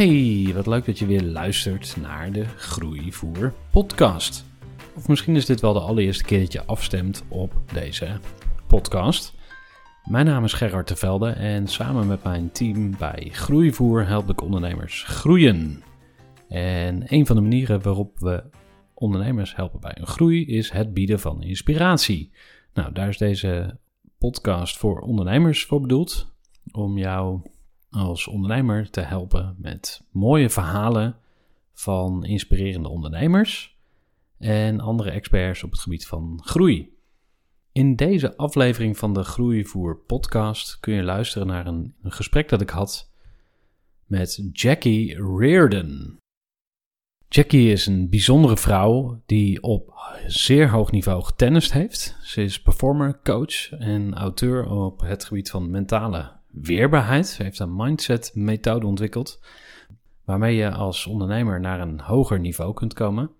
Hey, wat leuk dat je weer luistert naar de Groeivoer podcast. Of misschien is dit wel de allereerste keer dat je afstemt op deze podcast. Mijn naam is Gerard de Velde en samen met mijn team bij Groeivoer help ik ondernemers groeien. En een van de manieren waarop we ondernemers helpen bij een groei is het bieden van inspiratie. Nou, daar is deze podcast voor ondernemers voor bedoeld. Om jou als ondernemer te helpen met mooie verhalen van inspirerende ondernemers en andere experts op het gebied van groei. In deze aflevering van de Groeivoer podcast kun je luisteren naar een, gesprek dat ik had met Jackie Reardon. Jackie is een bijzondere vrouw die op zeer hoog niveau getennist heeft. Ze is performer, coach en auteur op het gebied van mentale weerbaarheid. Ze heeft een mindset methode ontwikkeld waarmee je als ondernemer naar een hoger niveau kunt komen.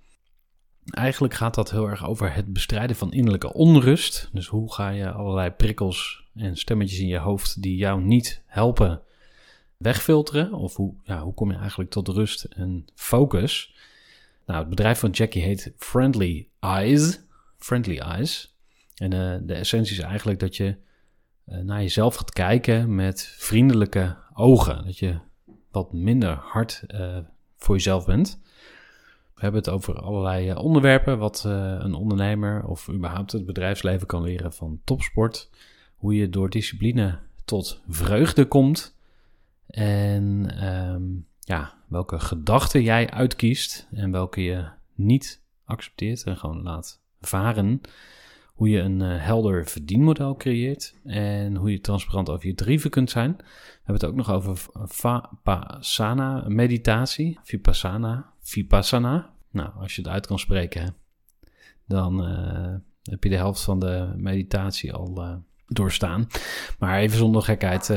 Eigenlijk gaat dat heel erg over het bestrijden van innerlijke onrust. Dus hoe ga je allerlei prikkels en stemmetjes in je hoofd die jou niet helpen wegfilteren? Of hoe, ja, hoe kom je eigenlijk tot rust en focus? Nou, het bedrijf van Jackie heet Friendly Eyes. Friendly Eyes. En uh, de essentie is eigenlijk dat je naar jezelf gaat kijken met vriendelijke ogen. Dat je wat minder hard uh, voor jezelf bent. We hebben het over allerlei onderwerpen wat een ondernemer of überhaupt het bedrijfsleven kan leren van topsport. Hoe je door discipline tot vreugde komt. En um, ja, welke gedachten jij uitkiest en welke je niet accepteert en gewoon laat varen. Hoe je een uh, helder verdienmodel creëert en hoe je transparant over je tarieven kunt zijn. We hebben het ook nog over Vipassana meditatie, Vipassana, Vipassana. Nou, als je het uit kan spreken, dan uh, heb je de helft van de meditatie al uh, doorstaan. Maar even zonder gekheid.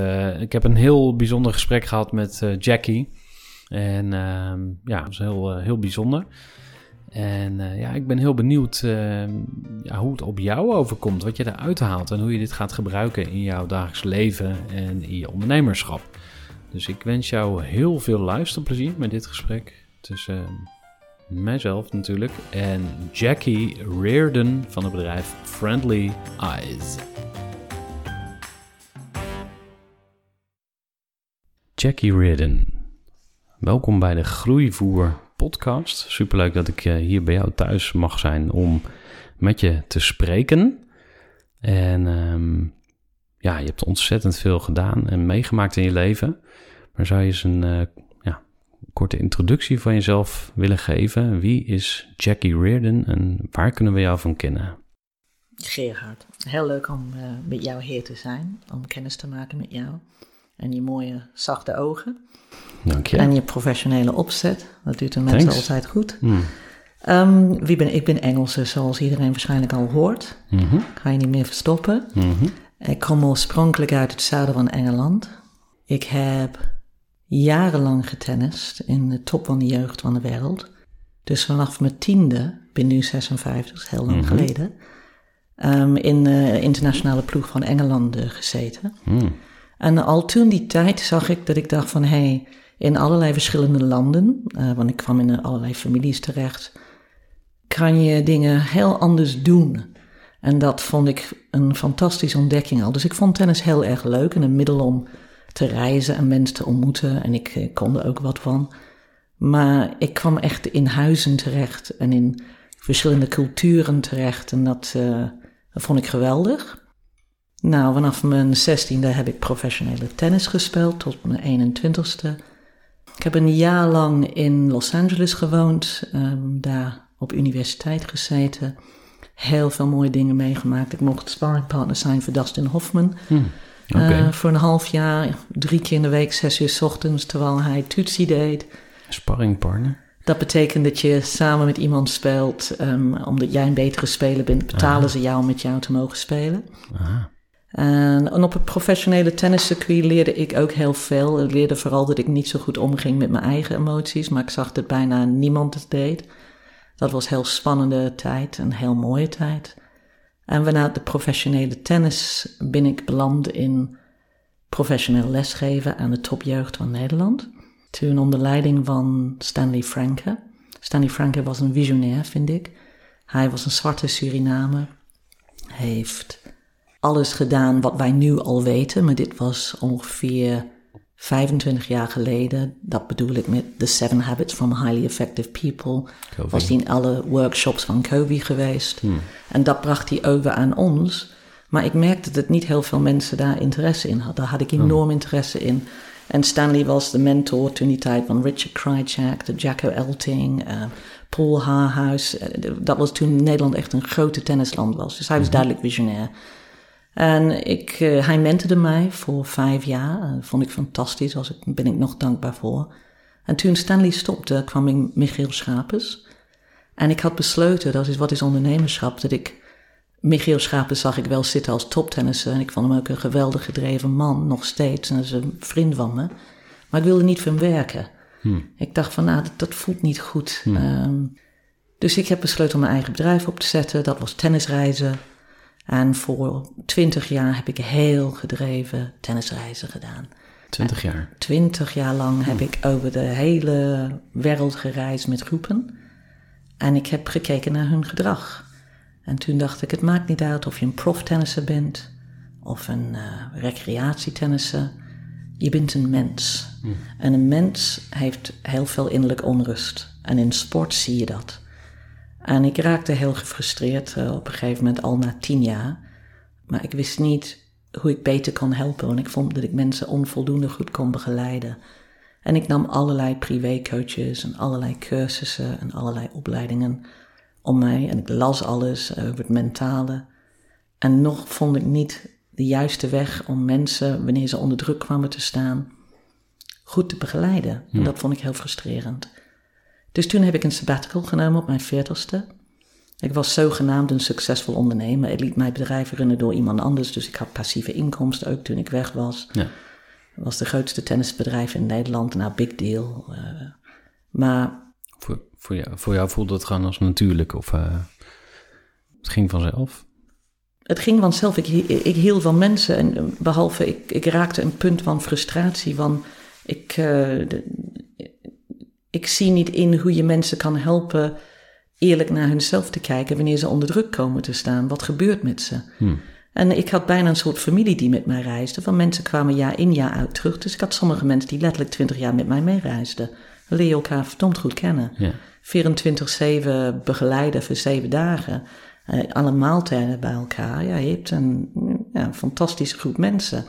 ik heb een heel bijzonder gesprek gehad met Jackie. En uh, ja, dat was heel, heel bijzonder. En uh, ja, ik ben heel benieuwd uh, ja, hoe het op jou overkomt, wat je eruit haalt en hoe je dit gaat gebruiken in jouw dagelijks leven en in je ondernemerschap. Dus ik wens jou heel veel luisterplezier met dit gesprek tussen mijzelf natuurlijk en Jackie Reardon van het bedrijf Friendly Eyes. Jackie Reardon, Welkom bij de Groeivoer podcast. Superleuk dat ik eh, hier bij jou thuis mag zijn om met je te spreken. En um, ja, je hebt ontzettend veel gedaan en meegemaakt in je leven. Maar zou je eens een uh, ja, korte introductie van jezelf willen geven? Wie is Jackie Reardon en waar kunnen we jou van kennen? Gerard, heel leuk om uh, met jou hier te zijn, om kennis te maken met jou en die mooie zachte ogen. Dank je. En je professionele opzet. Dat doet de mensen altijd goed. Mm. Um, wie ben, ik ben Engelse, zoals iedereen waarschijnlijk al hoort. Mm -hmm. Ga je niet meer verstoppen. Mm -hmm. Ik kom oorspronkelijk uit het zuiden van Engeland. Ik heb jarenlang getennist in de top van de jeugd van de wereld. Dus vanaf mijn tiende, ik ben nu 56, dat is heel lang -hmm. geleden, um, in de internationale ploeg van Engeland uh, gezeten. En al toen die tijd zag ik dat ik dacht van, hé, hey, in allerlei verschillende landen, uh, want ik kwam in allerlei families terecht, kan je dingen heel anders doen. En dat vond ik een fantastische ontdekking al. Dus ik vond tennis heel erg leuk en een middel om te reizen en mensen te ontmoeten. En ik, ik kon er ook wat van. Maar ik kwam echt in huizen terecht en in verschillende culturen terecht. En dat, uh, dat vond ik geweldig. Nou, vanaf mijn zestiende heb ik professionele tennis gespeeld tot mijn 21ste. Ik heb een jaar lang in Los Angeles gewoond, um, daar op universiteit gezeten. Heel veel mooie dingen meegemaakt. Ik mocht sparringpartner zijn voor Dustin Hoffman. Hmm, uh, voor een half jaar, drie keer in de week, zes uur s ochtends, terwijl hij toetsie deed. Sparringpartner? Dat betekent dat je samen met iemand speelt. Um, omdat jij een betere speler bent, betalen ze jou om met jou te mogen spelen. Aha. En, op het professionele tenniscircuit leerde ik ook heel veel. Ik leerde vooral dat ik niet zo goed omging met mijn eigen emoties, maar ik zag dat bijna niemand het deed. Dat was een heel spannende tijd, een heel mooie tijd. En vanuit de professionele tennis ben ik beland in professioneel lesgeven aan de topjeugd van Nederland. Toen onder leiding van Stanley Franke. Stanley Franke was een visionair, vind ik. Hij was een zwarte Surinamer. heeft alles gedaan wat wij nu al weten, maar dit was ongeveer 25 jaar geleden. Dat bedoel ik met The Seven Habits from Highly Effective People. Was hij in alle workshops van Covey geweest. Hmm. En dat bracht hij over aan ons. Maar ik merkte dat niet heel veel mensen daar interesse in hadden. Daar had ik hmm. enorm interesse in. En Stanley was de mentor toen die tijd van Richard Krajcek, de Jacko Elting, uh, Paul Haarhuis. Eh, dat was toen Nederland echt een grote tennisland was. Dus hij was mhm. duidelijk visionair. En ik, uh, hij mentorde mij voor vijf jaar. Dat vond ik fantastisch, daar ben ik nog dankbaar voor. En toen Stanley stopte, kwam ik Michiel Schapers. En ik had besloten, dat is wat is ondernemerschap, dat ik... Michiel Schapers zag ik wel zitten als toptennisser. En ik vond hem ook een geweldig gedreven man, nog steeds. En dat is een vriend van me. Maar ik wilde niet voor hem werken. Hmm. Ik dacht van, nou, dat, voelt niet goed. Hmm. Um, dus ik heb besloten om mijn eigen bedrijf op te zetten. Dat was tennisreizen. En voor twintig jaar heb ik heel gedreven tennisreizen gedaan. Twintig jaar? Twintig jaar lang heb ik over de hele wereld gereisd met groepen. En ik heb gekeken naar hun gedrag. En toen dacht ik, het maakt niet uit of je een proftennisser bent of een uh, recreatietennisser. Je bent een mens. Hmm. En een mens heeft heel veel innerlijk onrust. En in sport zie je dat. En ik raakte heel gefrustreerd uh, op een gegeven moment, al na tien jaar. Maar ik wist niet hoe ik beter kon helpen, want ik vond dat ik mensen onvoldoende goed kon begeleiden. En ik nam allerlei privécoaches en allerlei cursussen en allerlei opleidingen om mij. En ik las alles over het mentale. En nog vond ik niet de juiste weg om mensen, wanneer ze onder druk kwamen te staan, goed te begeleiden. En dat vond ik heel frustrerend. Dus toen heb ik een sabbatical genomen op mijn veertigste. Ik was zogenaamd een succesvol ondernemer. Ik liet mijn bedrijf runnen door iemand anders, dus ik had passieve inkomsten ook toen ik weg was. Ja. Het was de grootste tennisbedrijf in Nederland, nou big deal. Uh, maar... Voor, voor, jou, voor jou voelde het gewoon als natuurlijk of uh, het ging vanzelf? Het ging vanzelf. Ik, ik hield van mensen en behalve ik, ik raakte een punt van frustratie van... Ik, uh, de, ik zie niet in hoe je mensen kan helpen eerlijk naar hunzelf te kijken wanneer ze onder druk komen te staan. Wat gebeurt met ze? Hmm. En ik had bijna een soort familie die met mij reisde. Van mensen kwamen jaar in jaar uit terug. Dus ik had sommige mensen die letterlijk twintig jaar met mij meereisden. We leren elkaar verdomd goed kennen. Ja. 24-7 begeleiden voor zeven dagen. Uh, alle maaltijden bij elkaar. Ja, je hebt een ja, fantastische groep mensen.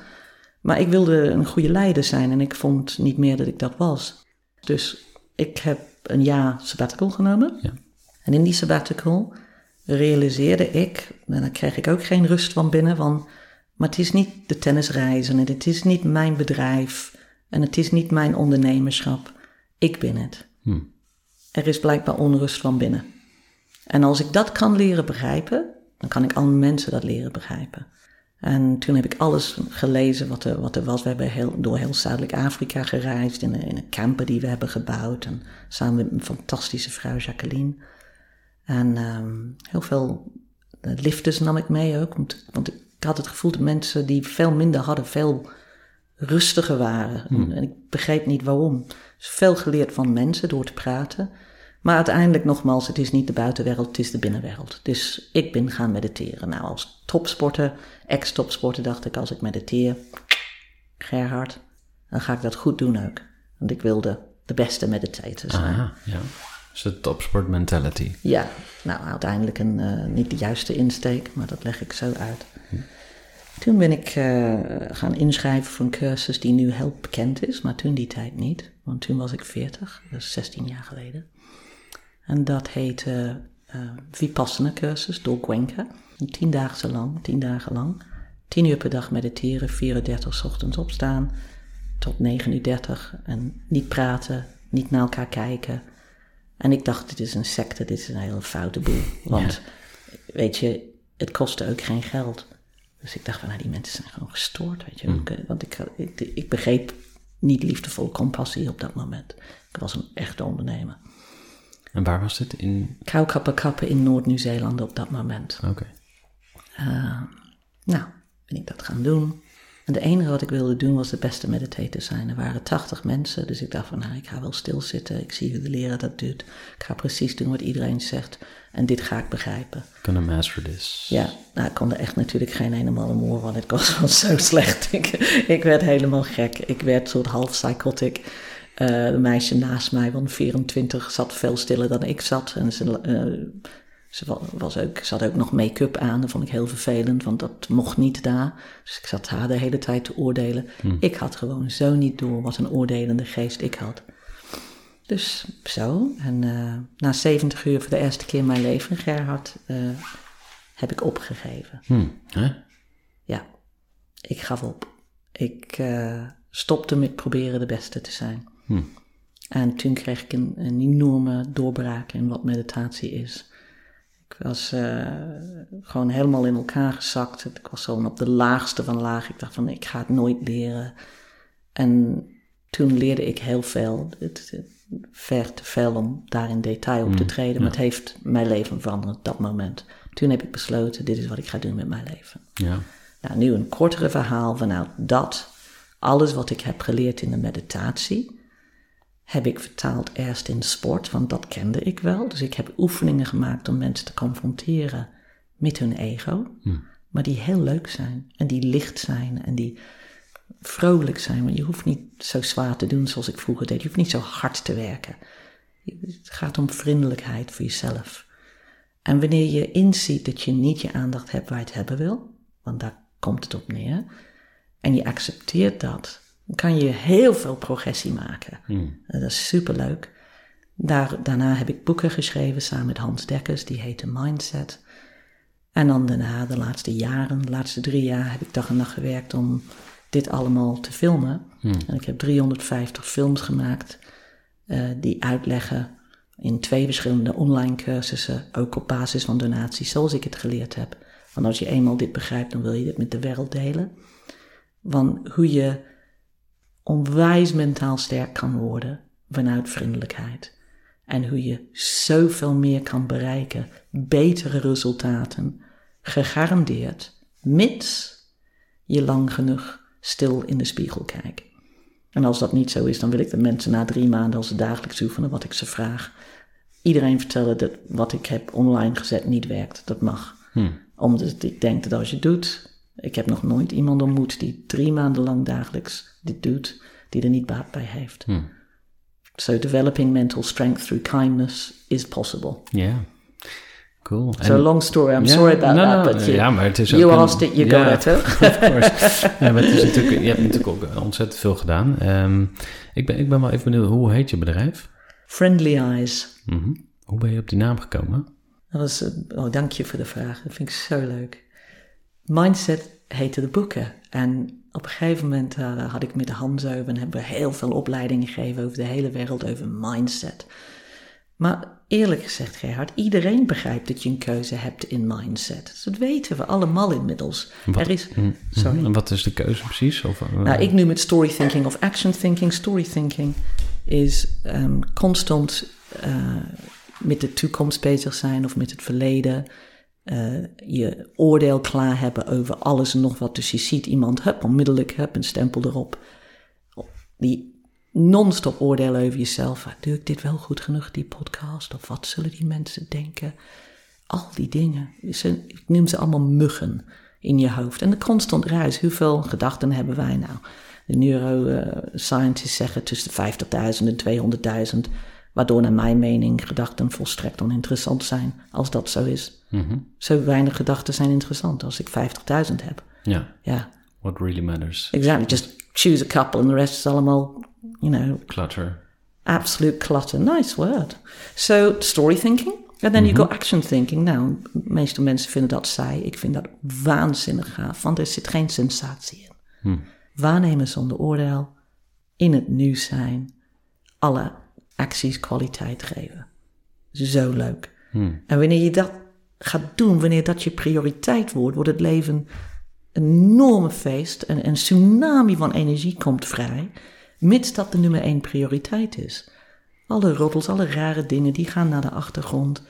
Maar ik wilde een goede leider zijn en ik vond niet meer dat ik dat was. Dus ik heb een jaar sabbatical genomen. Ja. En in die sabbatical realiseerde ik, en daar kreeg ik ook geen rust van binnen, van, maar het is niet de tennisreizen en het is niet mijn bedrijf en het is niet mijn ondernemerschap. Ik ben het. Hm. Er is blijkbaar onrust van binnen. En als ik dat kan leren begrijpen, dan kan ik andere mensen dat leren begrijpen. En toen heb ik alles gelezen wat er, wat er was. We hebben heel, door heel Zuidelijk Afrika gereisd in, in een camper die we hebben gebouwd. En samen met mijn fantastische vrouw Jacqueline. En um, heel veel lifters nam ik mee ook. Want, want, ik had het gevoel dat mensen die veel minder hadden, veel rustiger waren. Hmm. En ik begreep niet waarom. Dus veel geleerd van mensen door te praten. Maar uiteindelijk nogmaals, het is niet de buitenwereld, het is de binnenwereld. Dus ik ben gaan mediteren. Nou, als topsporter, ex-topsporter dacht ik, als ik mediteer, Gerhard, dan ga ik dat goed doen ook. Want ik wilde de beste meditator zijn. Ah, ja. Dus de topsport mentality. Ja, nou uiteindelijk een, uh, niet de juiste insteek, maar dat leg ik zo uit. Hm. Toen ben ik uh, gaan inschrijven voor een cursus die nu heel bekend is, maar toen die tijd niet. Want toen was ik 40, dat is 16 jaar geleden. En dat heette uh, Vipassana cursus door Gwenka. Tien dagen lang, tien dagen lang. Tien uur per dag mediteren, 34 ochtends opstaan tot 9 uur 30. En niet praten, niet naar elkaar kijken. En ik dacht, dit is een secte, dit is een hele foute boel. Want, weet je, het kostte ook geen geld. Dus ik dacht van, nou, die mensen zijn gewoon gestoord, weet je. Mm. Want ik, ik, ik, begreep niet liefdevol compassie op dat moment. Ik was een echte ondernemer. En waar was dit? In... Kappen in Noord-Nieuw-Zeeland op dat moment. Oké. Uh, nou, ben ik dat gaan doen. En de enige wat ik wilde doen was de beste meditator zijn. Er waren 80 mensen, dus ik dacht van nou, ik ga wel stilzitten. Ik zie hoe de leraar dat doet. Ik ga precies doen wat iedereen zegt. En dit ga ik begrijpen. Gonna master this. Ja, nou, ik kon er echt natuurlijk geen helemaal moer van. Het was wel zo slecht. Ik, ik werd helemaal gek. Ik werd soort half psychotic. Uh, de meisje naast mij van 24 zat veel stiller dan ik zat. En ze, uh, ze, was ook, ze had ook nog make-up aan. Dat vond ik heel vervelend, want dat mocht niet daar. Dus ik zat haar de hele tijd te oordelen. Hm. Ik had gewoon zo niet door wat een oordelende geest ik had. Dus zo. En uh, na 70 uur voor de eerste keer in mijn leven, Gerhard, heb ik opgegeven. Hm. Ja, ik gaf op. Ik stopte met proberen de beste te zijn. Hm. En toen kreeg ik een, een enorme doorbraak in wat meditatie is. Ik was uh, gewoon helemaal in elkaar gezakt. Ik was gewoon op de laagste van laag. Ik dacht van, ik ga het nooit leren. En toen leerde ik heel veel. Het, het ver te veel om daar in detail op te mm, treden. Maar het heeft mijn leven veranderd op dat moment. Toen heb ik besloten, dit is wat ik ga doen met mijn leven. Ja. Nou, nu een kortere verhaal vanuit dat. Alles wat ik heb geleerd in de meditatie heb ik vertaald eerst in de sport, want dat kende ik wel. Dus ik heb oefeningen gemaakt om mensen te confronteren met hun ego, hm. maar die heel leuk zijn en die licht zijn en die vrolijk zijn. Want je hoeft niet zo zwaar te doen zoals ik vroeger deed. Je hoeft niet zo hard te werken. Het gaat om vriendelijkheid voor jezelf. En wanneer je inziet dat je niet je aandacht hebt waar je het hebben wil, want daar komt het op neer, en je accepteert dat kan je heel veel progressie maken. Hmm. Dat is superleuk. Daar, daarna heb ik boeken geschreven samen met Hans Dekkers, die heette Mindset. En dan daarna, de laatste jaren, de laatste drie jaar, heb ik dag en nacht gewerkt om dit allemaal te filmen. Hmm. En ik heb 350 films gemaakt uh, die uitleggen in twee verschillende online cursussen, ook op basis van donaties, zoals ik het geleerd heb. Want als je eenmaal dit begrijpt, dan wil je dit met de wereld delen. Van hoe je onwijs mentaal sterk kan worden vanuit vriendelijkheid. En hoe je zoveel meer kan bereiken, betere resultaten, gegarandeerd, mits je lang genoeg stil in de spiegel kijkt. En als dat niet zo is, dan wil ik de mensen na drie maanden als ze dagelijks oefenen wat ik ze vraag, iedereen vertellen dat wat ik heb online gezet niet werkt. Dat mag. Hmm. Omdat ik denk dat als je doet, ik heb nog nooit iemand ontmoet die drie maanden lang dagelijks dit doet, die er niet baat bij heeft. Hmm. So developing mental strength through kindness is possible. Yeah. Cool. So long story, I'm sorry about that, but you, ja, maar het is you asked it, you got it, Of course. ja, maar het is natuurlijk, je hebt natuurlijk ook ontzettend veel gedaan. Um, ik, ben, ik ben wel even benieuwd, hoe heet je bedrijf? Friendly Eyes. Mm -hmm. Hoe ben je op die naam gekomen? Dat was, oh, dank je voor de vraag. Dat vind ik zo leuk. Mindset heette de boeken. En op een gegeven moment uh, had ik met de Hans over en hebben we heel veel opleidingen gegeven over de hele wereld over mindset. Maar eerlijk gezegd, Gerhard, iedereen begrijpt dat je een keuze hebt in mindset. Dus dat weten we allemaal inmiddels. Wat, er is, mm, sorry. En wat is de keuze precies? Of, uh, nou, ik noem het story thinking of action thinking. Story thinking is um, constant uh, met de toekomst bezig zijn of met het verleden uh, je oordeel klaar hebben over alles en nog wat. Dus je ziet iemand, hup, onmiddellijk, hup, een stempel erop. Die non-stop oordelen over jezelf. Doe ik dit wel goed genoeg, die podcast? Of wat zullen die mensen denken? Al die dingen. Ik noem ze allemaal muggen in je hoofd. En de constant ruis. Hoeveel gedachten hebben wij nou? De neuroscientists zeggen tussen 50.000 en 200.000. Waardoor naar mijn mening gedachten volstrekt oninteressant zijn. Als dat zo is. Mm Zo weinig gedachten zijn interessant als ik 50.000 heb. Ja. ja. What really matters. Exactly. Just choose a couple and the rest is allemaal, you know. Clutter. Absolute clutter. Nice word. So, story thinking. And then you go action thinking. Nou, de meeste mensen vinden dat saai. Ik vind dat waanzinnig gaaf, want er zit geen sensatie in. Hmm. Waarnemen zonder oordeel, in het nu zijn, alle acties kwaliteit geven. Zo leuk. Hmm. En wanneer je dat gaat doen, wanneer dat je prioriteit wordt, wordt het leven een enorme feest. Een, een tsunami van energie komt vrij, mits dat de nummer één prioriteit is. Alle roddels, alle rare dingen, die gaan naar de achtergrond.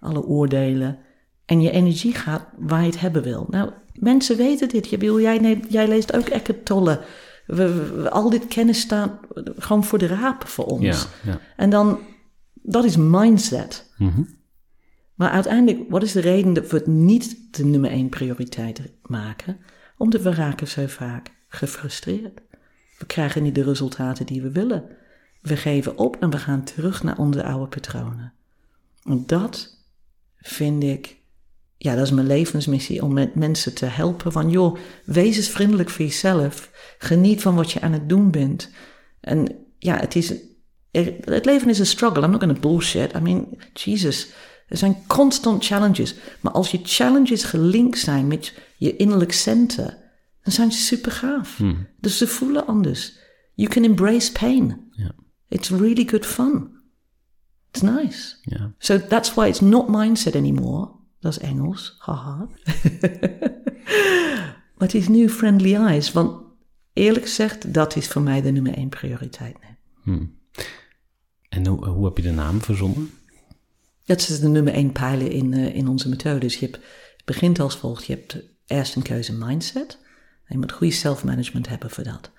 Alle oordelen. En je energie gaat waar je het hebben wil. Nou, mensen weten dit. Je wil, jij, jij leest ook Eckhart Tolle. We, al dit kennis staat gewoon voor de rapen voor ons. Ja, ja. En dan, dat is mindset. Mhm. Maar uiteindelijk, wat is de reden dat we het niet de nummer één prioriteit maken? Omdat we raken zo vaak gefrustreerd. We krijgen niet de resultaten die we willen. We geven op en we gaan terug naar onze oude patronen. En dat vind ik, ja, dat is mijn levensmissie om met mensen te helpen. Van joh, wees eens vriendelijk voor jezelf. Geniet van wat je aan het doen bent. En ja, het is, het leven is een struggle. I'm not going to bullshit. I mean, Jesus. Er zijn constant challenges. Maar als je challenges gelinkt zijn met je innerlijk centen, dan zijn ze super gaaf. Hmm. Dus ze voelen anders. You can embrace pain. Yeah. It's really good fun. It's nice. Yeah. So that's why it's not mindset anymore. Dat is Engels, haha. maar het is nu friendly eyes, want eerlijk gezegd, dat is voor mij de nummer één prioriteit. Hmm. En hoe, hoe, heb je de naam verzonnen? Dat is de nummer één pijler in, uh, in onze methode. Dus je hebt, begint als volgt. Je hebt eerst een keuze mindset. En je moet goede self-management hebben voor dat.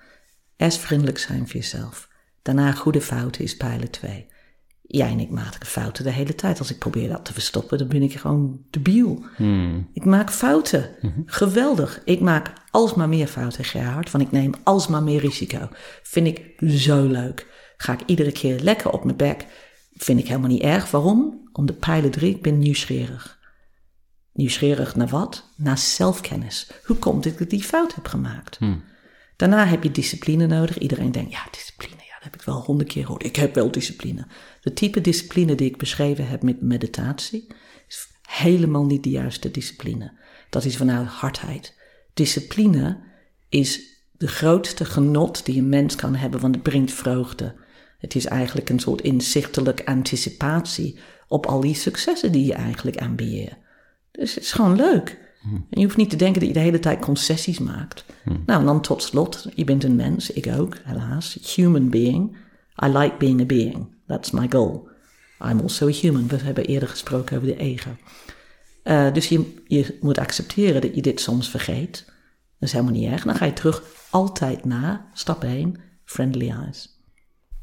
Eerst vriendelijk zijn voor jezelf. Daarna goede fouten is pijler 2. Jij en ik maken fouten de hele tijd. Als ik probeer dat te verstoppen, dan ben ik gewoon debiel. Hmm. Ik maak fouten. Mhm. Geweldig. Ik maak alsmaar meer fouten, Gerhard. Want ik neem alsmaar meer risico. Vind ik zo leuk. Ga ik iedere keer lekker op mijn bek. Vind ik helemaal niet erg. Waarom? Om de pijlen drie, ik ben nieuwsgierig. Nieuwsgierig naar wat? Naar zelfkennis. Hoe komt het dat ik die fout heb gemaakt? Hmm. Daarna heb je discipline nodig. Iedereen denkt, ja, discipline, ja, dat heb ik wel honderd keer gehoord. Ik heb wel discipline. De type discipline die ik beschreven heb met meditatie, is helemaal niet de juiste discipline. Dat is vanuit hardheid. Discipline is de grootste genot die een mens kan hebben, want het brengt vreugde. Het is eigenlijk een soort inzichtelijk anticipatie op al die successen die je eigenlijk aanbiedt. Dus het is gewoon leuk. En je hoeft niet te denken dat je de hele tijd concessies maakt. Nou, en dan tot slot, je bent een mens, ik ook, helaas. Human being. I like being a being. That's my goal. I'm also a human. We hebben eerder gesproken over de ego. Uh, dus je, je moet accepteren dat je dit soms vergeet. Dat is helemaal niet erg. Dan ga je terug altijd na, stap 1, friendly eyes.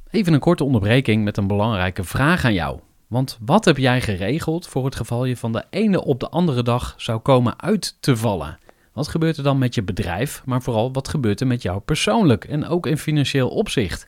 Even een korte onderbreking met een belangrijke vraag aan jou. Want wat heb jij geregeld voor het geval je van de ene op de andere dag zou komen uit te vallen? Wat gebeurt er dan met je bedrijf, maar vooral wat gebeurt er met jou persoonlijk en ook in financieel opzicht?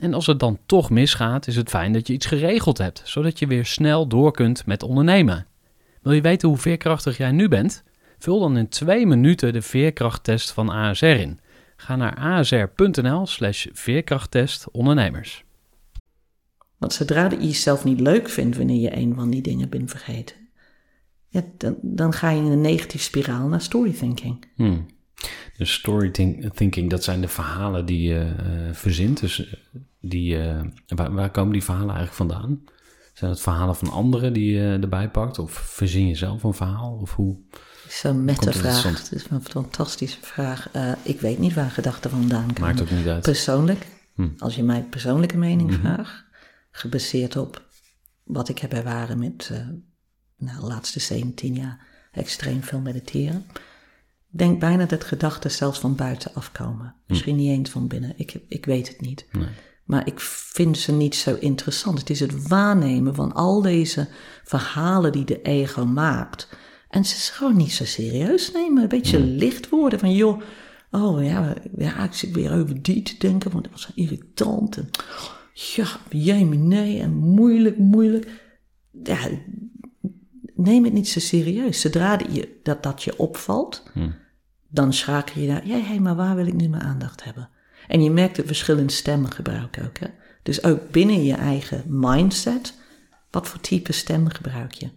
En als het dan toch misgaat, is het fijn dat je iets geregeld hebt, zodat je weer snel door kunt met ondernemen. Wil je weten hoe veerkrachtig jij nu bent? Vul dan in twee minuten de veerkrachttest van ASR in. Ga naar asr.nl/slash veerkrachttest ondernemers. Want zodra je jezelf niet leuk vindt wanneer je een van die dingen bent vergeten, ja, dan, dan ga je in een negatieve spiraal naar storythinking. Hmm. Dus storythinking, dat zijn de verhalen die je uh, verzint. Dus eh, die, uh, waar, waar, komen die verhalen eigenlijk vandaan? Zijn het verhalen van anderen die je erbij pakt? Of verzin je zelf een verhaal? Of hoe? Zo'n meta-vraag. Het is een fantastische vraag. Uh, ik weet niet waar gedachten vandaan komen. Maakt ook niet uit. Persoonlijk, hm. als je mij persoonlijke mening mhm. vraagt, gebaseerd op wat ik heb ervaren met uh, nou, de laatste 17 jaar extreem veel mediteren. denk bijna dat gedachten zelfs van buiten afkomen. Hm. Misschien niet eens van binnen. Ik, ik weet het niet. Nee. Maar ik vind ze niet zo interessant. Het is het waarnemen van al deze verhalen die de ego maakt. En ze is gewoon niet zo serieus nemen. Een beetje licht worden van, joh, oh ja, ja, ik zit weer over die te denken, want dat was irritant. En ja, jij me nee, en moeilijk, moeilijk. Ja, neem het niet zo serieus. Zodra je, dat, dat je opvalt, hm. dan schakel je naar, ja, hé, maar waar wil ik nu mijn aandacht hebben? En je merkt het verschil in stemmengebruik ook. Hè? Dus ook binnen je eigen mindset, wat voor type stem gebruik je?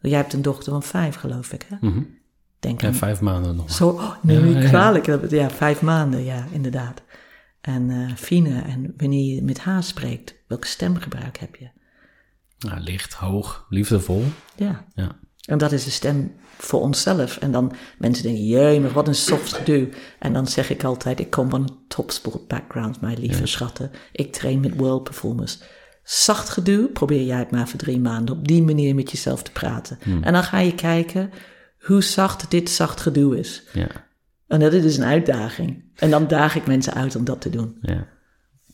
Jij hebt een dochter van vijf, geloof ik, hè? Mhm. Denk ja, vijf maanden nog. Zo, oh, nee, ja, kwalijk. Ja. ja, vijf maanden, ja, inderdaad. En uh, Fine, en wanneer je met haar spreekt, welk stemgebruik heb je? Nou, licht, hoog, liefdevol. Ja. ja. En dat is de stem voor onszelf. En dan mensen denken, jee, maar wat een soft gedoe. En dan zeg ik altijd, ik kom van een topsport background, mijn lieve schatten. Ik train met world performers. Zacht gedoe, probeer jij het maar voor drie maanden op die manier met jezelf te praten. Hmm. En dan ga je kijken hoe zacht dit zacht gedoe is. Ja. En dat is dus een uitdaging. En dan daag ik mensen uit om dat te doen. Ja.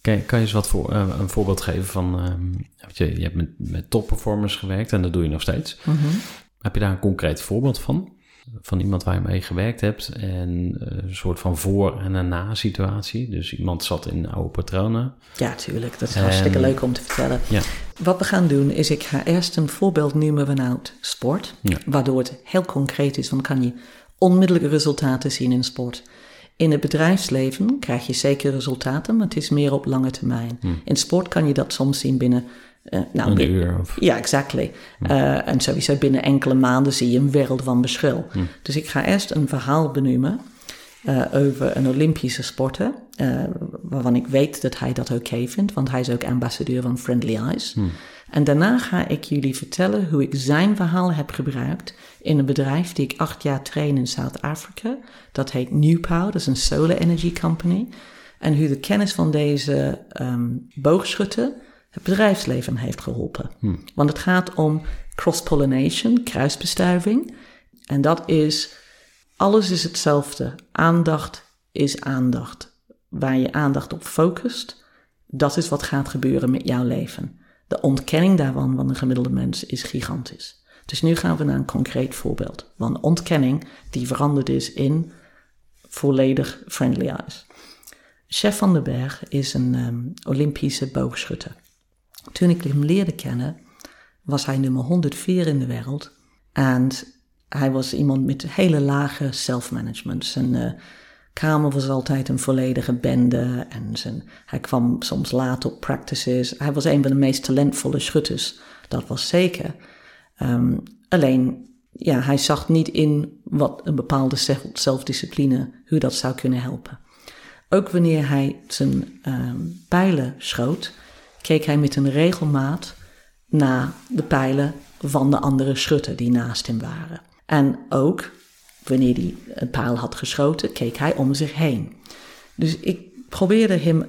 Kan, kan je eens wat voor, uh, een voorbeeld geven van, uh, je, je hebt met, met topperformers gewerkt en dat doe je nog steeds. Mm heb je daar een concreet voorbeeld van? Van iemand waar je mee gewerkt hebt en eh, een soort van voor- en een na-situatie. Dus iemand zat in oude patronen. Ja, tuurlijk. Dat is hartstikke leuk om te vertellen. Ja. Wat we gaan doen is, ik ga eerst een voorbeeld noemen vanuit sport. Waardoor het heel concreet is, want dan kan je onmiddellijke resultaten zien in sport. In het bedrijfsleven krijg je zeker resultaten, maar het is meer op lange termijn. Hm. In sport kan je dat soms zien binnen uh, nou, een uur? Of... Ja, exactly. Uh, en sowieso binnen enkele maanden zie je een wereld van verschil. Hm. Dus ik ga eerst een verhaal benoemen uh, over een Olympische sporter, waarvan ik weet dat hij dat oké okay vindt, want hij is ook ambassadeur van Friendly Eyes. Hm. En daarna ga ik jullie vertellen hoe ik zijn verhaal heb gebruikt in een bedrijf die ik acht jaar train in Zuid-Afrika. Dat heet New Power, dat is een solar energy company. En hoe de kennis van deze um, boogschutter het bedrijfsleven heeft geholpen. Hmm. Want het gaat om cross-pollination, kruisbestuiving. En dat is, alles is hetzelfde. Aandacht is aandacht. Waar je aandacht op focust, dat is wat gaat gebeuren met jouw leven. De ontkenning daarvan van een gemiddelde mens is gigantisch. Dus nu gaan we naar een concreet voorbeeld. Want ontkenning die veranderd is in volledig friendly eyes. Chef van den Berg is een um, Olympische boogschutter. Toen ik hem leerde kennen, was hij nummer 104 in de wereld. En hij was iemand met hele lage self-management. Zijn uh, kamer was altijd een volledige bende. En zijn, hij kwam soms laat op practices. Hij was een van de meest talentvolle schutters. Dat was zeker. Um, alleen, ja, hij zag niet in wat een bepaalde zelfdiscipline, hoe dat zou kunnen helpen. Ook wanneer hij zijn um, pijlen schoot, keek hij met een regelmaat naar de pijlen van de andere schutter die naast hem waren. En ook wanneer hij een pijl had geschoten, keek hij om zich heen. Dus ik probeerde hem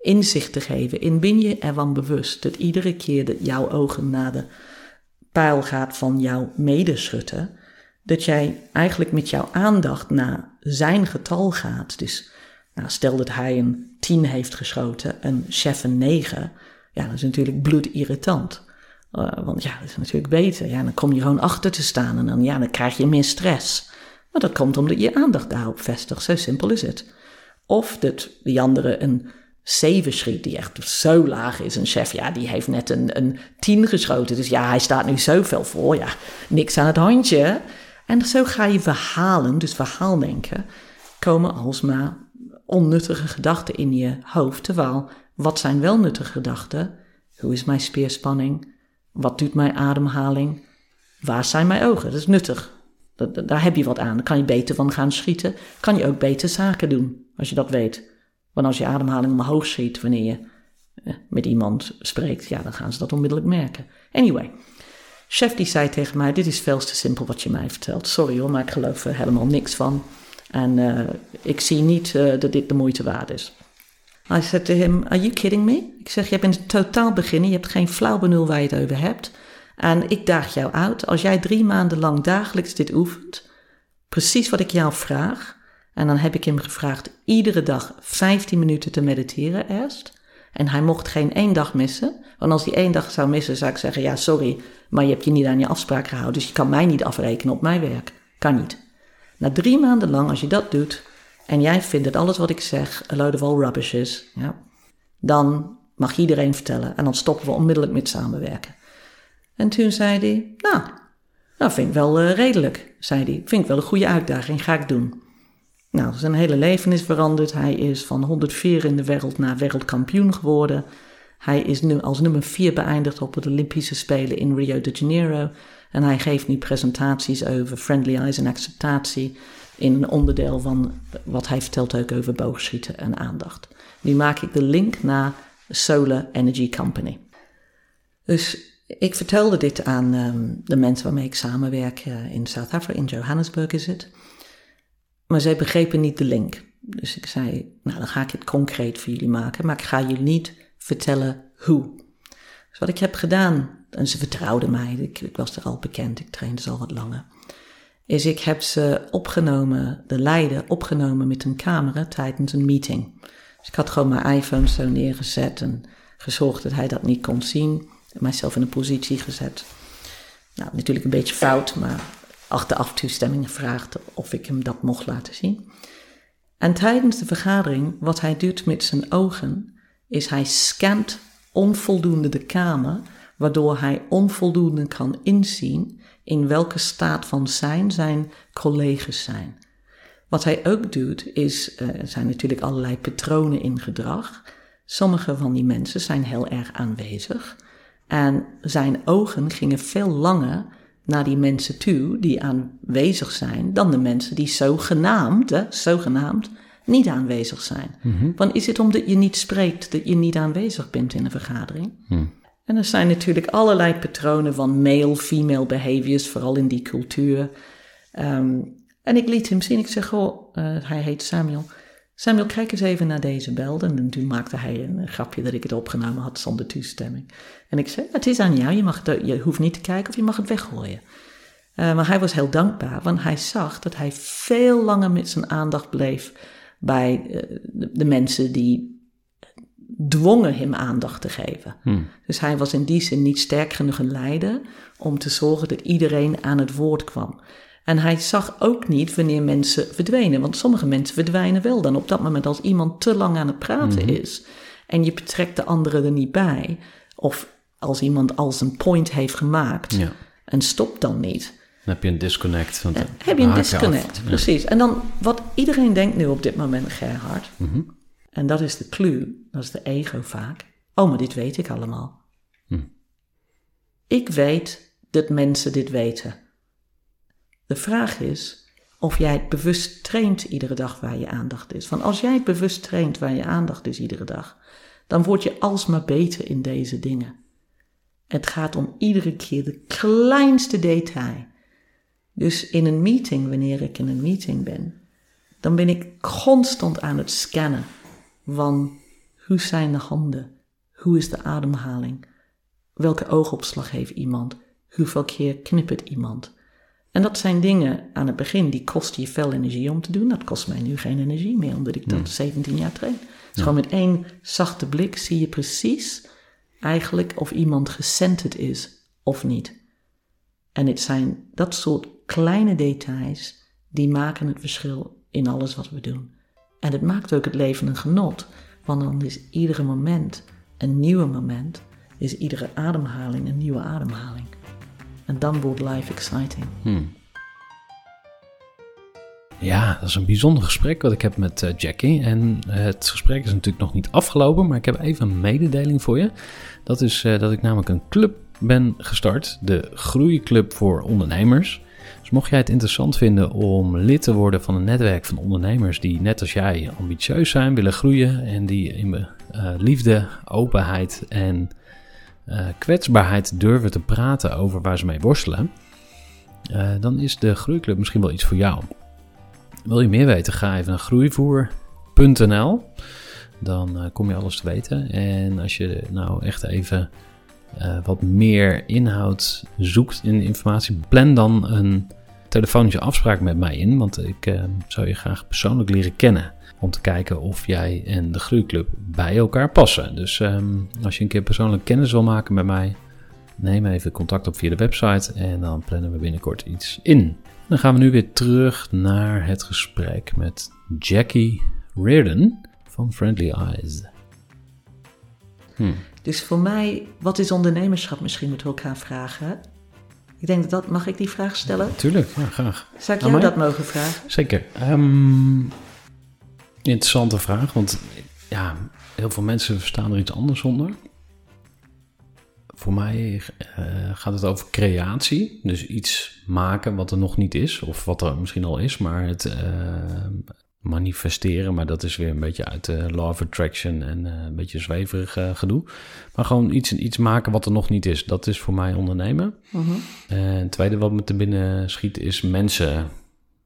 inzicht te geven in ben je ervan bewust dat iedere keer dat jouw ogen naar de pijl gaat van jouw medeschutter, dat jij eigenlijk met jouw aandacht naar zijn getal gaat. Dus nou, stel dat hij een 10 heeft geschoten, een chef een 9. Ja, dat is natuurlijk bloedirritant. Uh, want ja, dat is natuurlijk beter. Ja, dan kom je gewoon achter te staan en dan, ja, dan krijg je meer stress. Maar dat komt omdat je aandacht daarop vestigt. Zo simpel is het. Of dat die andere een 7 schiet, die echt zo laag is. Een chef, ja, die heeft net een, een 10 geschoten. Dus ja, hij staat nu zoveel voor. Ja, niks aan het handje. En zo ga je verhalen, dus verhaaldenken, komen alsmaar onnuttige gedachten in je hoofd. Terwijl, wat zijn wel nuttige gedachten? Hoe is mijn speerspanning? Wat doet mijn ademhaling? Waar zijn mijn ogen? Dat is nuttig. Dat, daar heb je wat aan. Daar kan je beter van gaan schieten. Kan je ook beter zaken doen, als je dat weet. Want als je ademhaling omhoog schiet wanneer je eh, met iemand spreekt, ja, dan gaan ze dat onmiddellijk merken. Anyway, chef die zei tegen mij, dit is veel te simpel wat je mij vertelt. Sorry hoor, maar ik geloof er helemaal niks van. En uh, ik zie niet uh, dat dit de moeite waard is. I said to him, are you kidding me? Ik zeg, je bent totaal beginner, je hebt geen flauw benul waar je het over hebt. En ik daag jou uit, als jij drie maanden lang dagelijks dit oefent, precies wat ik jou vraag, en dan heb ik hem gevraagd iedere dag 15 minuten te mediteren eerst. En hij mocht geen één dag missen. Want als hij één dag zou missen, zou ik zeggen: Ja, sorry, maar je hebt je niet aan je afspraak gehouden. Dus je kan mij niet afrekenen op mijn werk. Kan niet. Na drie maanden lang, als je dat doet. en jij vindt dat alles wat ik zeg een load of all rubbish is. Ja, dan mag iedereen vertellen. En dan stoppen we onmiddellijk met samenwerken. En toen zei hij: Nou, dat vind ik wel uh, redelijk. Zei hij: Vind ik wel een goede uitdaging, ga ik doen. Nou, zijn hele leven is veranderd. Hij is van 104 in de wereld naar wereldkampioen geworden. Hij is nu als nummer 4 beëindigd op de Olympische Spelen in Rio de Janeiro. En hij geeft nu presentaties over friendly eyes en acceptatie. In een onderdeel van wat hij vertelt ook over boogschieten en aandacht. Nu maak ik de link naar Solar Energy Company. Dus ik vertelde dit aan um, de mensen waarmee ik samenwerk uh, in South Africa, in Johannesburg is het. Maar zij begrepen niet de link. Dus ik zei, nou dan ga ik het concreet voor jullie maken, maar ik ga jullie niet vertellen hoe. Dus wat ik heb gedaan, en ze vertrouwden mij, ik, was er al bekend, ik trainde ze al wat langer, is ik heb ze opgenomen, de leider opgenomen met een camera tijdens een meeting. Dus ik had gewoon mijn iPhone zo neergezet en gezorgd dat hij dat niet kon zien. En mijzelf in een positie gezet. Nou, natuurlijk een beetje fout, maar achteraf toestemming gevraagd of ik hem dat mocht laten zien. En tijdens de vergadering, wat hij doet met zijn ogen, is hij scant onvoldoende de kamer, waardoor hij onvoldoende kan inzien in welke staat van zijn zijn collega's zijn. Wat hij ook doet, is, uh, er zijn natuurlijk allerlei patronen in gedrag. Sommige van die mensen zijn heel erg aanwezig. En zijn ogen gingen veel langer naar die mensen toe die aanwezig zijn, dan de mensen die zogenaamd, hè, zogenaamd niet aanwezig zijn. Mm Want is het omdat je niet spreekt dat je niet aanwezig bent in een vergadering? Mhm. En er zijn natuurlijk allerlei patronen van male-female behaviors, vooral in die cultuur. Um, en ik liet hem zien, ik zeg, oh, uh, hij heet Samuel. Samuel, kijk eens even naar deze belden. En toen maakte hij een grapje dat ik het opgenomen had zonder toestemming. En ik zei, het is aan jou, je, mag het, je hoeft niet te kijken of je mag het weggooien. Uh, maar hij was heel dankbaar, want hij zag dat hij veel langer met zijn aandacht bleef bij de, de, mensen die dwongen hem aandacht te geven. Hmm. Dus hij was in die zin niet sterk genoeg een leider om te zorgen dat iedereen aan het woord kwam. En hij zag ook niet wanneer mensen verdwenen. Want sommige mensen verdwijnen wel dan op dat moment als iemand te lang aan het praten mhm. is. En je betrekt de anderen er niet bij. Of als iemand als een point heeft gemaakt ja. en stopt dan niet. Dan heb je een disconnect. Van heb je een disconnect, precies. En dan wat iedereen denkt nu op dit moment, Gerhard. Mhm. En dat is de clue, dat is de ego vaak. Oh, maar dit weet ik allemaal. Hm. Ik weet dat mensen dit weten. De vraag is of jij het bewust traint iedere dag waar je aandacht is. Want als jij het bewust traint waar je aandacht is iedere dag, dan word je alsmaar beter in deze dingen. Het gaat om iedere keer de kleinste detail. Dus in een meeting, wanneer ik in een meeting ben, dan ben ik constant aan het scannen van hoe zijn de handen, hoe is de ademhaling, welke oogopslag heeft iemand, hoeveel keer knippert iemand. En dat zijn dingen aan het begin die kosten je veel energie om te doen. Dat kost mij nu geen energie meer, omdat ik dat 17 jaar train. Dus gewoon met één zachte blik zie je precies eigenlijk of iemand gecenterd is of niet. En het zijn dat soort kleine details die maken het verschil in alles wat we doen. En het maakt ook het leven een genot, want dan is iedere moment een nieuwe moment, is iedere ademhaling een nieuwe ademhaling. En dan wordt life exciting. Hmm. Ja, dat is een bijzonder gesprek wat ik heb met uh, Jackie. En het gesprek is natuurlijk nog niet afgelopen, maar ik heb even een mededeling voor je. Dat is uh, dat ik namelijk een club ben gestart, de Groeiclub voor Ondernemers. Dus mocht jij het interessant vinden om lid te worden van een netwerk van ondernemers die net als jij ambitieus zijn, willen groeien en die in uh, liefde, openheid en uh, kwetsbaarheid durven te praten over waar ze mee worstelen, uh, dan is de Groeiclub misschien wel iets voor jou. Wil je meer weten, ga even naar groeivoer.nl. Dan kom je alles te weten. En als je nou echt even wat meer inhoud zoekt in informatie, plan dan een telefonische afspraak met mij in. Want ik zou je graag persoonlijk leren kennen om te kijken of jij en de Groeiclub bij elkaar passen. Dus um, als je een keer persoonlijk kennis wil maken met mij, neem even contact op via de website en dan plannen we binnenkort iets in. Dan gaan we nu weer terug naar het gesprek met Jackie Reardon van Friendly Eyes. Hm. Dus voor mij, wat is ondernemerschap? Misschien moeten we elkaar vragen. Ik denk dat dat, mag ik die vraag stellen? Tuurlijk, ja, graag. Zou ik jou dat mogen vragen? Zeker. Um, Interessante vraag, want ja, heel veel mensen verstaan er iets anders onder. Voor mij uh, gaat het over creatie, dus iets maken wat er nog niet is, of wat er misschien al is, maar het uh, manifesteren, maar dat is weer een beetje uit de law of attraction en uh, een beetje zweverig gedoe. Maar gewoon iets, iets maken wat er nog niet is, dat is voor mij ondernemen. -huh. En het tweede wat me te binnen schiet is mensen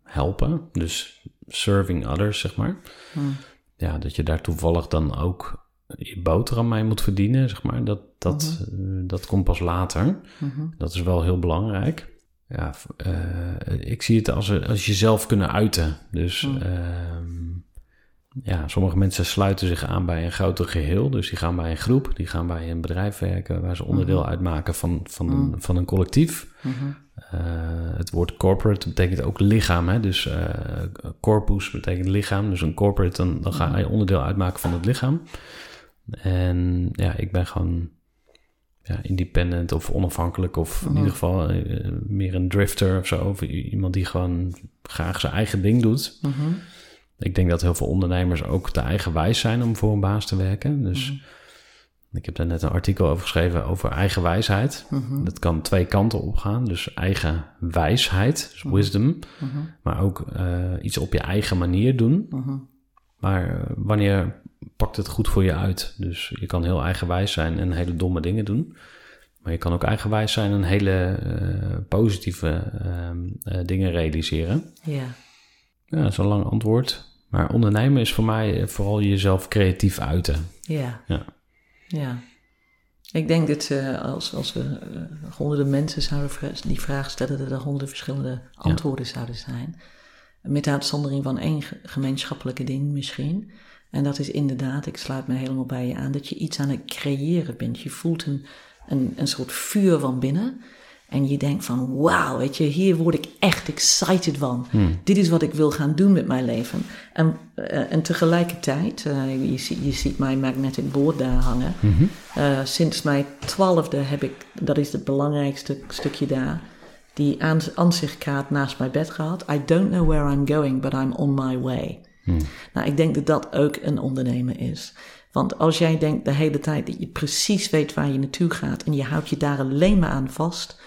helpen, dus serving others, zeg maar. Hmm. Ja, dat je daar toevallig dan ook je boterham mee moet verdienen, zeg maar. Dat, dat, mhm. dat komt pas later. Mhm. Dat is wel heel belangrijk. Ja, uh, ik zie het als, als jezelf kunnen uiten. Dus uh, ja, sommige mensen sluiten zich aan bij een groter geheel. Dus die gaan bij een groep, die gaan bij een bedrijf werken waar ze onderdeel mhm. uitmaken van, van, een, van een collectief. Uh, het woord corporate betekent ook lichaam. Hè? Dus uh, corpus betekent lichaam. Dus een corporate, dan, dan ga je onderdeel uitmaken van het lichaam. En ja, ik ben gewoon ja, independent of onafhankelijk. Of in ieder mhm. geval uh, meer een drifter of zo. Of iemand die gewoon graag zijn eigen ding doet. Mhm. Ik denk dat heel veel ondernemers ook te eigenwijs zijn om voor een baas te werken. Dus... Mhm. Ik heb daar net een artikel over geschreven over eigen wijsheid. Mhm. Dat kan twee kanten op gaan. Dus eigen wijsheid, dus wisdom. Maar ook uh, iets op je eigen manier doen. Maar uh, wanneer pakt het goed voor je uit? Dus je kan heel eigenwijs zijn en hele domme dingen doen. Maar je kan ook eigenwijs zijn en hele uh, positieve ehm, dingen realiseren. Ja. Ja, dat is een lang antwoord. Maar ondernemen is voor mij vooral jezelf creatief uiten. Ja. ja. Ja. Ik denk dat uh, als, als we uh, honderden mensen zouden die vraag stellen, dat er honderden verschillende antwoorden zouden zijn. Met uitzondering van één gemeenschappelijke ding misschien. En dat is inderdaad, ik sluit me helemaal bij je aan, dat je iets aan het creëren bent. Je voelt een, een, een soort vuur van binnen. En je denkt van, wauw, weet je, hier word ik echt excited van. Hmm. Dit is wat ik wil gaan doen met mijn leven. En, uh, en tegelijkertijd, uh, je, ziet, je ziet mijn magnetic board daar hangen. Mm-hmm. uh, sinds mijn twaalfde heb ik, dat is het belangrijkste stukje daar, die aan, aanzichtkaart naast mijn bed gehad. I don't know where I'm going, but I'm on my way. Hmm. Nou, ik denk dat dat ook een ondernemen is. Want als jij denkt de hele tijd dat je precies weet waar je naartoe gaat en je houdt je daar alleen maar aan vast,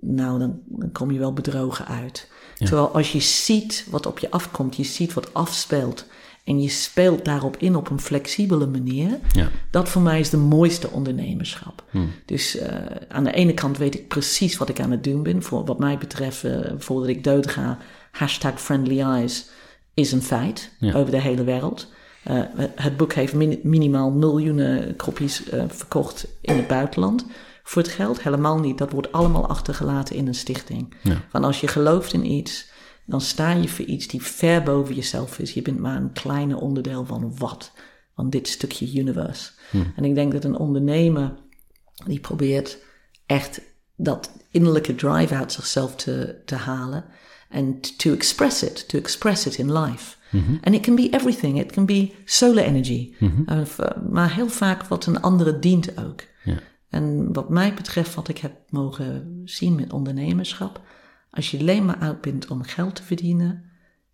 nou, dan, dan kom je wel bedrogen uit. Terwijl als je ziet wat op je afkomt, je ziet wat afspeelt en je speelt daarop in op een flexibele manier, ja. dat voor mij is de mooiste ondernemerschap. Hmm. Dus uh, aan de ene kant weet ik precies wat ik aan het doen ben. Voor wat mij betreft, uh, voordat ik dood ga, hashtag friendly eyes is een feit over de hele wereld. Uh, het boek heeft min minimaal miljoenen kopies verkocht in het buitenland voor het geld. Helemaal niet. Dat wordt allemaal achtergelaten in een stichting. Ja. Van als je gelooft in iets, dan sta je voor iets die ver boven jezelf is. Je bent maar een kleine onderdeel van wat? Van dit stukje universe. Hm. En ik denk dat een ondernemer die probeert echt dat innerlijke drive uit zichzelf te, te halen. En to express it, to express it in life. Mm And it can be everything. It can be solar energy. Mm -hmm. uh, maar heel vaak wat een andere dient ook. Ja. En wat mij betreft, wat ik heb mogen zien met ondernemerschap, als je alleen maar uit bent om geld te verdienen,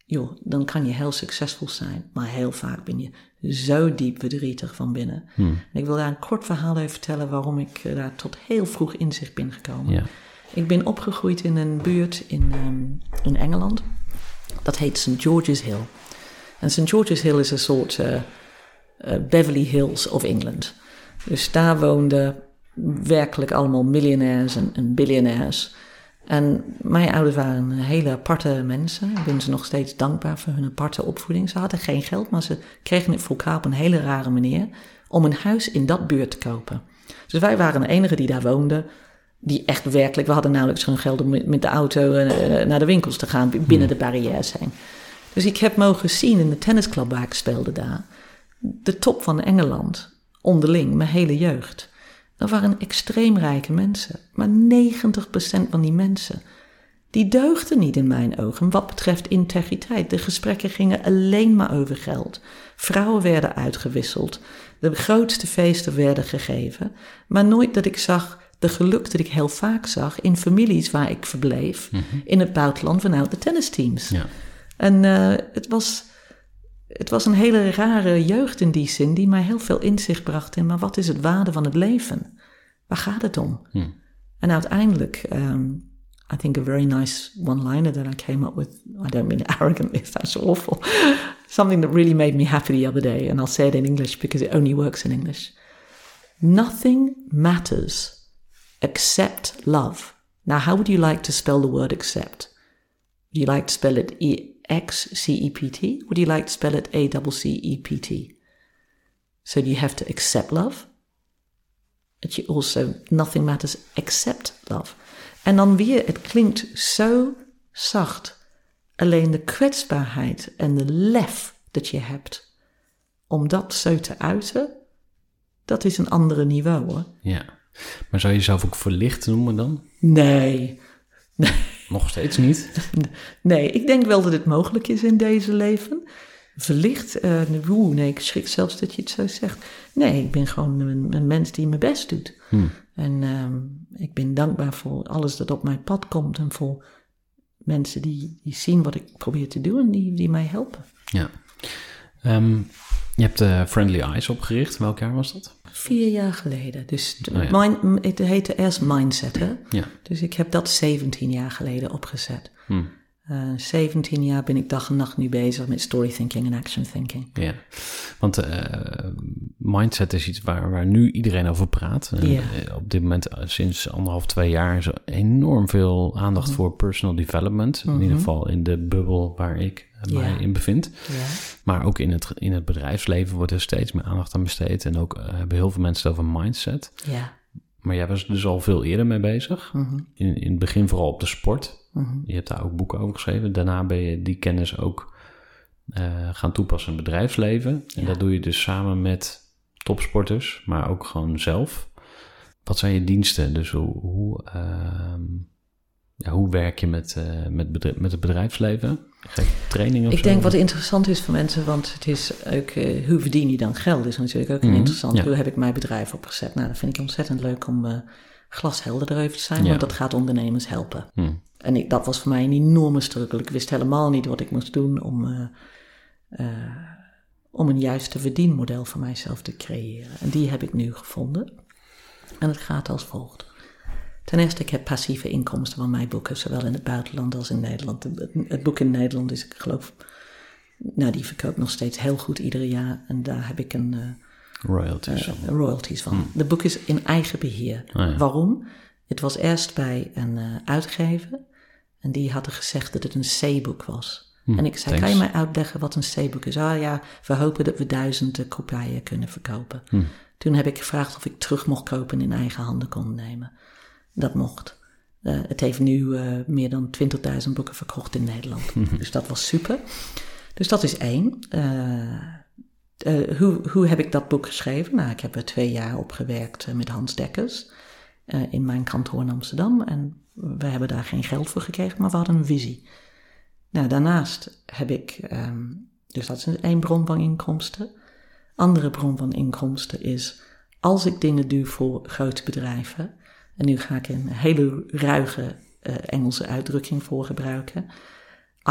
joh, dan kan je heel succesvol zijn. Maar heel vaak ben je zo diep verdrietig van binnen. Hmm. En ik wil daar een kort verhaal even vertellen waarom ik eh, daar tot heel vroeg inzicht ben gekomen. Ja. Ik ben opgegroeid in een buurt in, um, in Engeland. Dat heet St. George's Hill. En St. George's Hill is een soort uh, Beverly Hills of England. Dus daar woonden werkelijk allemaal miljonairs en, en biljonairs. En mijn ouders waren hele aparte mensen. Ik ben ze nog steeds dankbaar voor hun aparte opvoeding. Ze hadden geen geld, maar ze kregen het voor elkaar op een hele rare manier om een huis in dat buurt te kopen. Dus wij waren de enigen die daar woonden, die echt werkelijk, we hadden nauwelijks geen geld om met de auto eh, naar de winkels te gaan, binnen hmm. de barrières heen. Dus ik heb mogen zien in de tennisclub waar ik speelde daar, de top van Engeland, onderling, mijn hele jeugd. Dat waren extreem rijke mensen. Maar 90% van die mensen, die deugden niet in mijn ogen wat betreft integriteit. De gesprekken gingen alleen maar over geld. Vrouwen werden uitgewisseld. De grootste feesten werden gegeven. Maar nooit dat ik zag de geluk dat ik heel vaak zag in families waar ik verbleef. Mhm. In het buitenland vanuit de tennisteams. Ja. En uh, het was het was een hele rare jeugd in die zin, die mij heel veel inzicht bracht in, maar wat is het waarde van het leven? Waar gaat het om? Hmm. En uiteindelijk, um, I think a very nice one-liner that I came up with, I don't mean arrogantly, that's awful, something that really made me happy the other day, and I'll say it in English because it only works in English. Nothing matters except love. Now, how would you like to spell the word accept? Would you like to spell it E X C E P T? Would you like to spell it A double C E P T? So you have to accept love. But you also, nothing matters except love. En dan weer, het klinkt zo zacht. Alleen de kwetsbaarheid en de lef dat je hebt om dat zo te uiten, dat is een andere niveau hoor. Ja, maar zou je jezelf ook verlicht noemen dan? Nee. nee. Nog steeds niet? Nee, ik denk wel dat het mogelijk is in deze leven. Verlicht, uh, nee, ik schrik zelfs dat je het zo zegt. Nee, ik ben gewoon een, een mens die mijn best doet. Hmm. En uh, ik ben dankbaar voor alles dat op mijn pad komt en voor mensen die, die zien wat ik probeer te doen en die, die mij helpen. Ja. Um, je hebt uh, Friendly Eyes opgericht. Welk jaar was dat? Vier jaar geleden. Dus oh, het heette eerst Mindset, hè? Ja. Dus ik heb dat 17 jaar geleden opgezet. Hmm. 17 jaar ben ik dag en nacht nu bezig met story thinking en action thinking. Ja, want uh, mindset is iets waar, waar nu iedereen over praat. Uh, op dit moment, sinds anderhalf, twee jaar, is er enorm veel aandacht mhm. voor personal development. In ieder mhm. geval in de bubbel waar ik mij in bevind. Maar ook in het, in het bedrijfsleven wordt er steeds meer aandacht aan besteed. En ook hebben heel veel mensen het over mindset. Ja. Maar jij was dus al veel eerder mee bezig. Mhm. in, in het begin vooral op de sport. Mhm. Je hebt daar ook boeken over geschreven. Daarna ben je die kennis ook uh, gaan toepassen in het bedrijfsleven. En dat doe je dus samen met topsporters, maar ook gewoon zelf. Wat zijn je diensten? Dus hoe, hoe, uh, ja, hoe werk je met, uh, met, met het bedrijfsleven? Geef training of Ik denk wat interessant is voor mensen, want het is ook, uh, hoe verdien je dan geld? Is natuurlijk ook mm interessant. Hoe heb ik mijn bedrijf opgezet? Nou, dat vind ik ontzettend leuk om glashelder erover te zijn, want dat gaat ondernemers helpen. Mm. En ik, dat was voor mij een enorme struggle. Ik wist helemaal niet wat ik moest doen om, uh, uh, om een juiste verdienmodel voor mijzelf te creëren. En die heb ik nu gevonden. En het gaat als volgt. Ten eerste, ik heb passieve inkomsten van mijn boeken, zowel in het buitenland als in Nederland. Het, boek in Nederland is, ik geloof, nou, die verkoopt nog steeds heel goed ieder jaar. En daar heb ik een. Uh, royalties, uh, royalties van. Hmm. De boek is in eigen beheer. Oh Waarom? Het was eerst bij een uh, uitgever en die hadden gezegd dat het een C-boek was. Hm, en ik zei, kan je mij uitleggen wat een C-boek is? Ah ja, we hopen dat we duizenden kopieën kunnen verkopen. Hm. Toen heb ik gevraagd of ik terug mocht kopen en in eigen handen kon nemen. Dat mocht. Uh, het heeft nu uh, meer dan 20.000 boeken verkocht in Nederland. Hm. Dus dat was super. Dus dat is één. Uh, hoe, hoe heb ik dat boek geschreven? Nou, ik heb er twee jaar op gewerkt met Hans Dekkers in mijn kantoor in Amsterdam. En we hebben daar geen geld voor gekregen, maar we hadden een visie. Nou, daarnaast heb ik, um, dus dat is één bron van inkomsten. Andere bron van inkomsten is, als ik dingen doe voor grote bedrijven, en nu ga ik een hele ruige uh, Engelse uitdrukking voor gebruiken.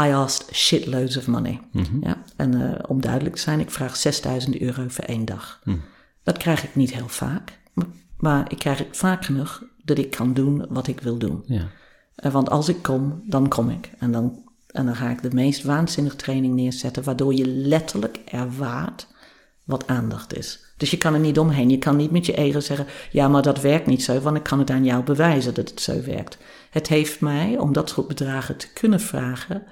I asked shitloads of money. Mhm. ja? En uh, om duidelijk te zijn, ik vraag 6000 euro voor één dag. Mhm. Dat krijg ik niet heel vaak, maar ik krijg het vaak genoeg dat ik kan doen wat ik wil doen. Ja. Uh, want als ik kom, dan kom ik. En dan, en dan ga ik de meest waanzinnige training neerzetten, waardoor je letterlijk ervaart wat aandacht is. Dus je kan er niet omheen. Je kan niet met je ego zeggen: ja, maar dat werkt niet zo, want ik kan het aan jou bewijzen dat het zo werkt. Het heeft mij, om dat soort bedragen te kunnen vragen,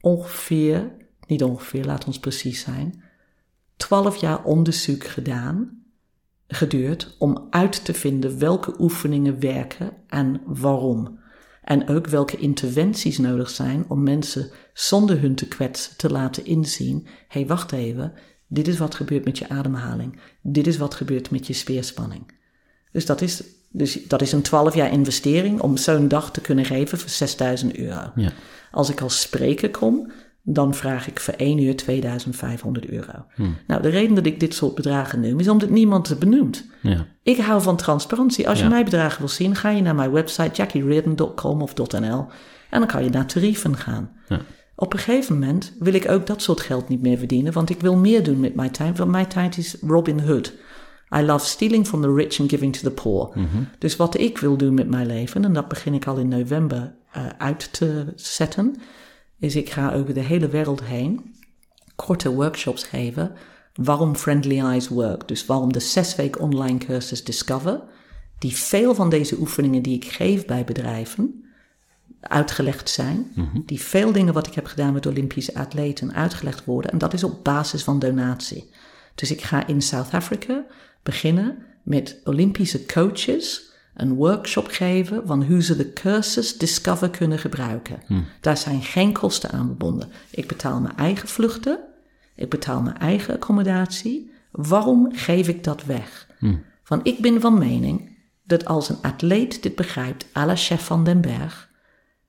ongeveer, niet ongeveer, laat ons precies zijn, 12 jaar onderzoek gedaan, geduurd, om uit te vinden welke oefeningen werken en waarom. En ook welke interventies nodig zijn om mensen zonder hun te kwetsen te laten inzien: hé, hey, wacht even, dit is wat gebeurt met je ademhaling. Dit is wat gebeurt met je speerspanning. Dus dat is, dus dat is een 12 jaar investering om zo'n dag te kunnen geven voor 6000 euro. Ja. Als ik als spreker kom, dan vraag ik voor 1 uur 2500 euro. Hmm. Nou, de reden dat ik dit soort bedragen noem, is omdat niemand het benoemt. Ja. Ik hou van transparantie. Als je mijn bedragen wil zien, ga je naar mijn website jackiereardon.com of .nl en dan kan je naar tarieven gaan. Ja. Op een gegeven moment wil ik ook dat soort geld niet meer verdienen, want ik wil meer doen met mijn tijd, want mijn tijd is Robin Hood. I love stealing from the rich and giving to the poor. Mhm. Dus wat ik wil doen met mijn leven, en dat begin ik al in november uh, uit te zetten, is ik ga over de hele wereld heen korte workshops geven waarom Friendly Eyes work. Dus waarom de zes week online cursus Discover, die veel van deze oefeningen die ik geef bij bedrijven, uitgelegd zijn. Die veel dingen wat ik heb gedaan met Olympische atleten uitgelegd worden. En dat is op basis van donatie. Dus ik ga in South Africa beginnen met Olympische coaches een workshop geven van hoe ze de cursus Discover kunnen gebruiken. Daar zijn geen kosten aan verbonden. Ik betaal mijn eigen vluchten. Ik betaal mijn eigen accommodatie. Waarom geef ik dat weg? Van ik ben van mening dat als een atleet dit begrijpt, à la chef van den Berg,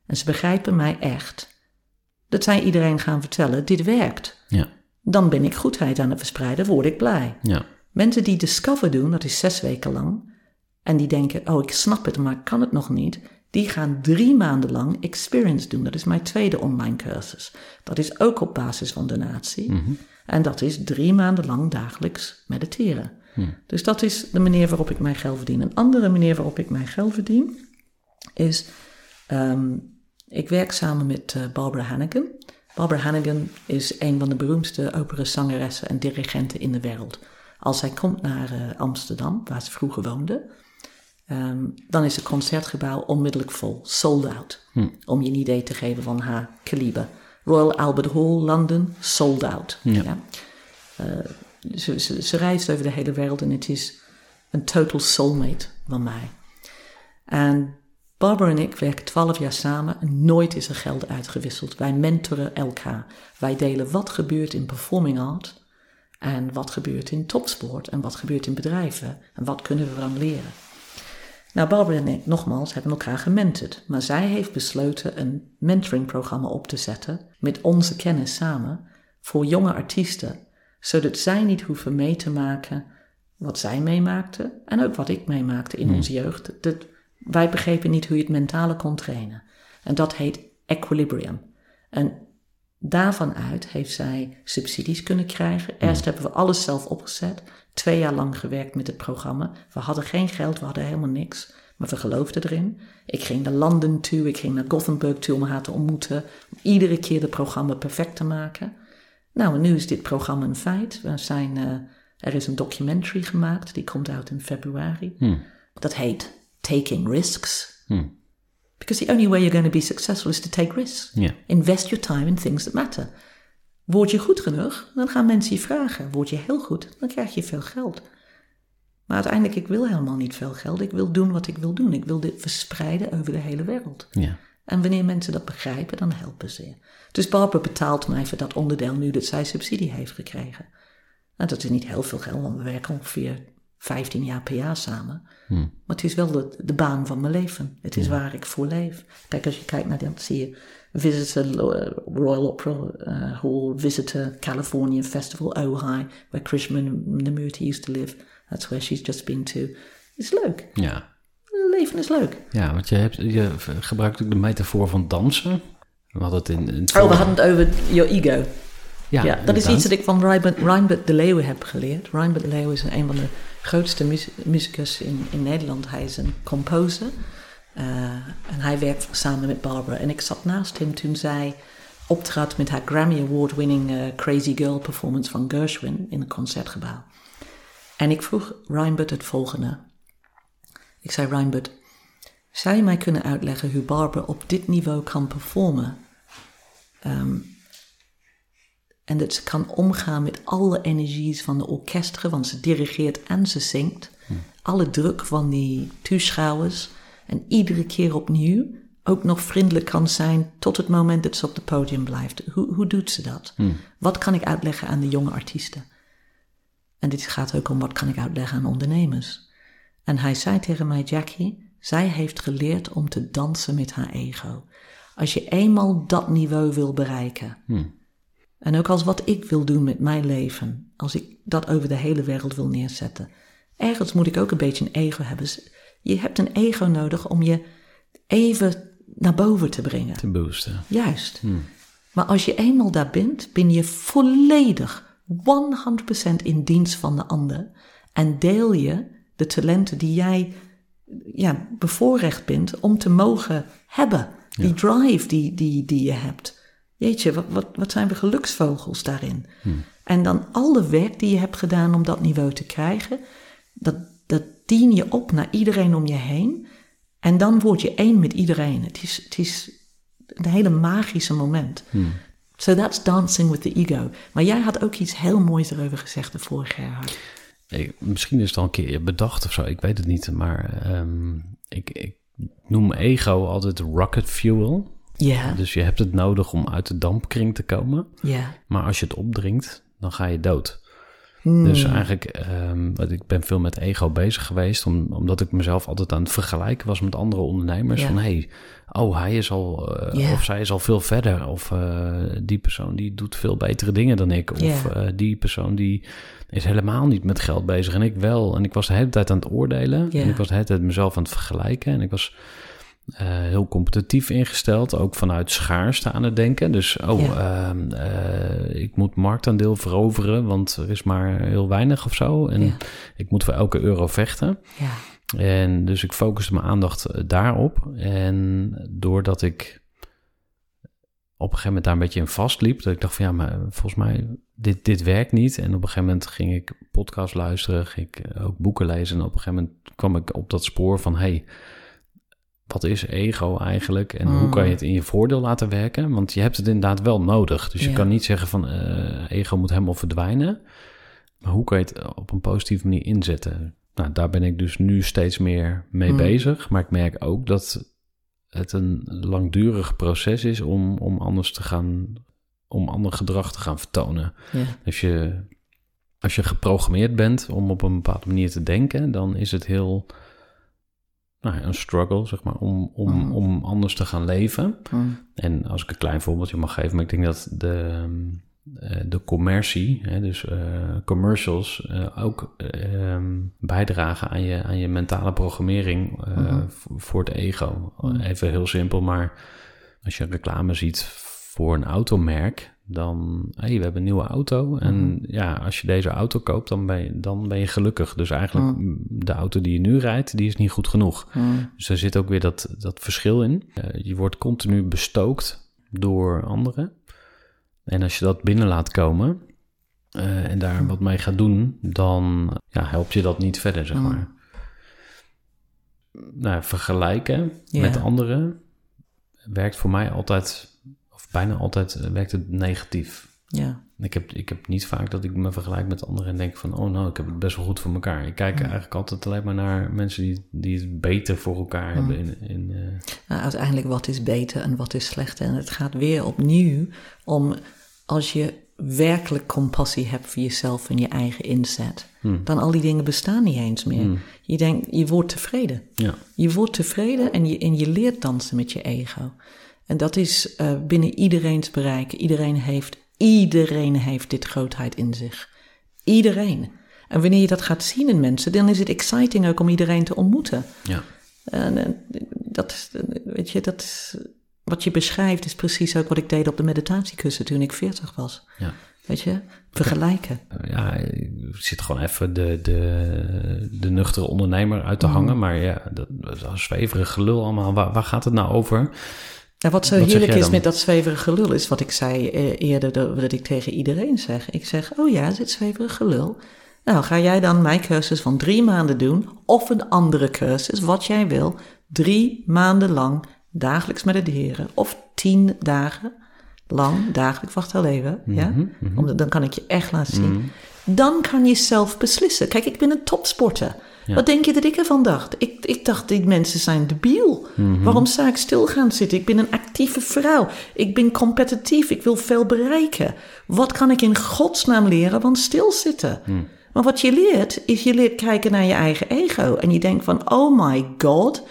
en ze begrijpen mij echt, dat zij iedereen gaan vertellen, dit werkt. Ja. Dan ben ik goedheid aan het verspreiden, word ik blij. Ja. Mensen die Discover doen, dat is zes weken lang, en die denken, oh ik snap het, maar ik kan het nog niet, die gaan drie maanden lang Experience doen. Dat is mijn tweede online cursus. Dat is ook op basis van donatie. En dat is drie maanden lang dagelijks mediteren. Dus dat is de manier waarop ik mijn geld verdien. Een andere manier waarop ik mijn geld verdien is, um, ik werk samen met uh, Barbara Hannigan. Barbara Hannigan is een van de beroemdste operazangeressen en dirigenten in de wereld. Als zij komt naar uh, Amsterdam, waar ze vroeger woonde, um, dan is het concertgebouw onmiddellijk vol, sold out. Hm. Om je een idee te geven van haar kaliber. Royal Albert Hall, London, sold out. Ja. Ja? Uh, ze, ze, ze, reist over de hele wereld en het is een total soulmate van mij. En Barbara en ik werken twaalf jaar samen en nooit is er geld uitgewisseld. Wij mentoren elkaar. Wij delen wat gebeurt in performing art en wat gebeurt in topsport en wat gebeurt in bedrijven en wat kunnen we dan leren. Nou, Barbara en ik, nogmaals, hebben elkaar gementord. Maar zij heeft besloten een mentoringprogramma op te zetten met onze kennis samen voor jonge artiesten. Zodat zij niet hoeven mee te maken wat zij meemaakten en ook wat ik meemaakte in onze jeugd. Dat, wij begrepen niet hoe je het mentale kon trainen. En dat heet equilibrium. En daarvan uit heeft zij subsidies kunnen krijgen. Eerst hebben we alles zelf opgezet. Twee jaar lang gewerkt met het programma. We hadden geen geld, we hadden helemaal niks. Maar we geloofden erin. Ik ging naar London toe, ik ging naar Gothenburg toe om haar te ontmoeten. Om iedere keer het programma perfect te maken. Nou, en nu is dit programma een feit. We zijn, uh, er is een documentary gemaakt, die komt uit in februari. Hmm. Dat heet Taking Risks. Hmm. Because the only way you're going to be successful is to take risks. Yeah. Invest your time in things that matter. Word je goed genoeg, dan gaan mensen je vragen. Word je heel goed, dan krijg je veel geld. Maar uiteindelijk, ik wil helemaal niet veel geld. Ik wil doen wat ik wil doen. Ik wil dit verspreiden over de hele wereld. Ja. En wanneer mensen dat begrijpen, dan helpen ze. Dus Barbara betaalt mij voor dat onderdeel nu dat zij subsidie heeft gekregen. Nou, dat is niet heel veel geld, want we werken ongeveer 15 jaar per jaar samen. Hmm. Maar het is wel de, de baan van mijn leven. Het is waar ik voor leef. Kijk, als je kijkt naar dat, zie je Visitor uh, Royal Opera uh, Hall, Visitor California Festival, Ojai, where Krishnan Namurti used to live. That's where she's just been to. Is leuk. Ja. Leven is leuk. Ja, want je, hebt, je gebruikt ook de metafoor van dansen. We hadden het in, in het Oh, we hadden het over your ego. Ja, Ja, dat is iets dat ik van Reinbert, Reinbert de Leeuwen heb geleerd. Reinbert de Leeuwen is een van de grootste muzikus in, in Nederland. Hij is een composer. Uh, en hij werkt samen met Barbara. En ik zat naast hem toen zij optrad met haar Grammy Award-winning uh, Crazy Girl performance van Gershwin in een concertgebouw. En ik vroeg Reinbert het volgende. Ik zei, Reinbert, zou je mij kunnen uitleggen hoe Barbara op dit niveau kan performen? Um, en dat ze kan omgaan met alle energies van de orkesteren, want ze dirigeert en ze zingt. Hm. Alle druk van die toeschouwers. En iedere keer opnieuw ook nog vriendelijk kan zijn tot het moment dat ze op het podium blijft. Hoe, hoe doet ze dat? Hm. Wat kan ik uitleggen aan de jonge artiesten? En dit gaat ook om wat kan ik uitleggen aan ondernemers. En hij zei tegen mij, Jackie, zij heeft geleerd om te dansen met haar ego. Als je eenmaal dat niveau wil bereiken, hm. en ook als wat ik wil doen met mijn leven, als ik dat over de hele wereld wil neerzetten, ergens moet ik ook een beetje een ego hebben. Je hebt een ego nodig om je even naar boven te brengen. Te boosten. Juist. Hm. Maar als je eenmaal daar bent, ben je volledig 100% in dienst van de ander en deel je de talenten die jij ja, bevoorrecht bent om te mogen hebben. Die drive die, die, die je hebt. Jeetje, wat, wat, wat zijn we geluksvogels daarin? Hm. En dan alle werk die je hebt gedaan om dat niveau te krijgen, dat, dien je op naar iedereen om je heen. En dan word je één met iedereen. Het is, het is een hele magische moment. Hmm. So that's dancing with the ego. Maar jij had ook iets heel moois erover gezegd de vorige jaar. misschien is het al een keer bedacht of zo, ik weet het niet. Maar ehm, ik, ik, noem ego altijd rocket fuel. Ja. Dus je hebt het nodig om uit de dampkring te komen. Ja. Maar als je het opdringt, dan ga je dood. Dus hmm. eigenlijk, um, ik ben veel met ego bezig geweest, om, omdat ik mezelf altijd aan het vergelijken was met andere ondernemers. Van hey, oh, hij is al, uh, of zij is al veel verder. Of uh, die persoon die doet veel betere dingen dan ik. Of uh, die persoon die is helemaal niet met geld bezig en ik wel. En ik was de hele tijd aan het oordelen. En ik was de hele tijd mezelf aan het vergelijken. En ik was uh, heel competitief ingesteld, ook vanuit schaarste aan het denken. Dus, oh, ja. uh, ik moet marktaandeel veroveren, want er is maar heel weinig of zo. En ja. ik moet voor elke euro vechten. Ja. En dus ik focuste mijn aandacht eh, daarop. En doordat ik op een gegeven moment daar een beetje in vastliep, dat ik dacht van ja, maar volgens mij, dit, dit werkt niet. En op een gegeven moment ging ik podcast luisteren, ging ik ook boeken lezen. En op een gegeven moment kwam ik op dat spoor van, hey, wat is ego eigenlijk en hoe kan je het in je voordeel laten werken? Want je hebt het inderdaad wel nodig. Dus je kan niet zeggen van uh, ego moet helemaal verdwijnen. Maar hoe kan je het op een positieve manier inzetten? Nou, daar ben ik dus nu steeds meer mee mm. bezig. Maar ik merk ook dat het een langdurig proces is om, om anders te gaan, om ander gedrag te gaan vertonen. Ja. Dus je, als je geprogrammeerd bent om op een bepaalde manier te denken, dan is het heel nou, een struggle, zeg maar, om, om, mm. om anders te gaan leven. Mm. En als ik een klein voorbeeldje mag geven, maar ik denk dat de, uh, de commercie, hè, dus uh, commercials, uh, ook ehm, bijdragen aan je, aan je mentale programmering mm-hmm. voor het ego. Mm. Even heel simpel, maar als je reclame ziet voor een automerk, dan, hey, we hebben een nieuwe auto. En mhm. ja, als je deze auto koopt, dan ben je, dan ben je gelukkig. Dus eigenlijk de auto die je nu rijdt, die is niet goed genoeg. Dus er zit ook weer dat, dat verschil in. Uh, je wordt continu bestookt door anderen. En als je dat binnen laat komen uh, en daar wat mee gaat doen, dan ja, helpt je dat niet verder, zeg maar. Nou, vergelijken met anderen werkt voor mij altijd bijna altijd eh, werkt het negatief. Ja. Ik heb, ik heb niet vaak dat ik me vergelijk met anderen en denk van, oh nou, ik heb het best wel goed voor elkaar. Ik kijk eigenlijk altijd alleen maar naar mensen die, die het beter voor elkaar hebben. In, in, uh... nou, uiteindelijk, wat is beter en wat is slechter? En het gaat weer opnieuw om, als je werkelijk compassie hebt voor jezelf en je eigen inzet, hmm. dan al die dingen bestaan niet eens meer. Hmm. Je denkt, je wordt tevreden. Ja. Je wordt tevreden en je, en je leert dansen met je ego. En dat is uh, binnen iedereen's bereik. Iedereen heeft, iedereen heeft dit grootheid in zich. Iedereen. En wanneer je dat gaat zien in mensen, dan is het exciting ook om iedereen te ontmoeten. Ja. En uh, dat, weet je, dat, wat je beschrijft is precies ook wat ik deed op de meditatiekussen toen ik 40 was. Ja. Weet je, vergelijken. Ja, je zit gewoon even de, de, de nuchtere ondernemer uit te mhm. hangen. Maar ja, dat, dat is zweverig gelul allemaal. Waar, waar gaat het nou over? Ja, wat zo heerlijk is met dat zweverige gelul is wat ik zei eh, eerder, dat ik tegen iedereen zeg. Ik zeg, oh ja, zit zweverig gelul. Nou, ga jij dan mijn cursus van drie maanden doen, of een andere cursus, wat jij wil, drie maanden lang, dagelijks mediteren, of tien dagen lang, dagelijks, wacht wel even, ja? Mhm, mhm. dan kan ik je echt laten zien. Mhm. Dan kan je zelf beslissen. Kijk, ik ben een topsporter. Wat denk je dat ik ervan dacht? Ik, ik dacht, die mensen zijn debiel. Waarom zou ik stil gaan zitten? Ik ben een actieve vrouw. Ik ben competitief. Ik wil veel bereiken. Wat kan ik in godsnaam leren van stilzitten? Maar wat je leert, is je leert kijken naar je eigen ego. En je denkt van, oh my god,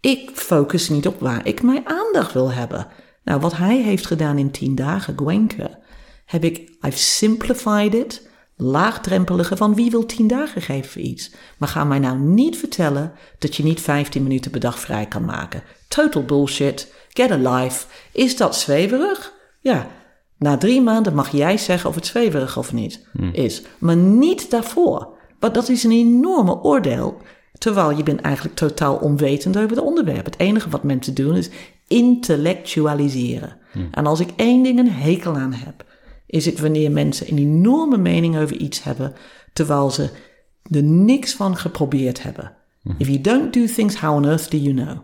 ik focus niet op waar ik mijn aandacht wil hebben. Nou, wat hij heeft gedaan in tien dagen, Gwenke, heb ik, I've simplified it, laagdrempelige van wie wil tien dagen geven voor iets. Maar ga mij nou niet vertellen dat je niet 15 minuten per dag vrij kan maken. Total bullshit. Get a life. Is dat zweverig? Ja, na drie maanden mag jij zeggen of het zweverig of niet hmm. is. Maar niet daarvoor. Want dat is een enorme oordeel. Terwijl je bent eigenlijk totaal onwetend over het onderwerp. Het enige wat mensen doen is intellectualiseren. Hmm. En als ik één ding een hekel aan heb, is het wanneer mensen een enorme mening over iets hebben, terwijl ze er niks van geprobeerd hebben. Hmm. If you don't do things, how on earth do you know?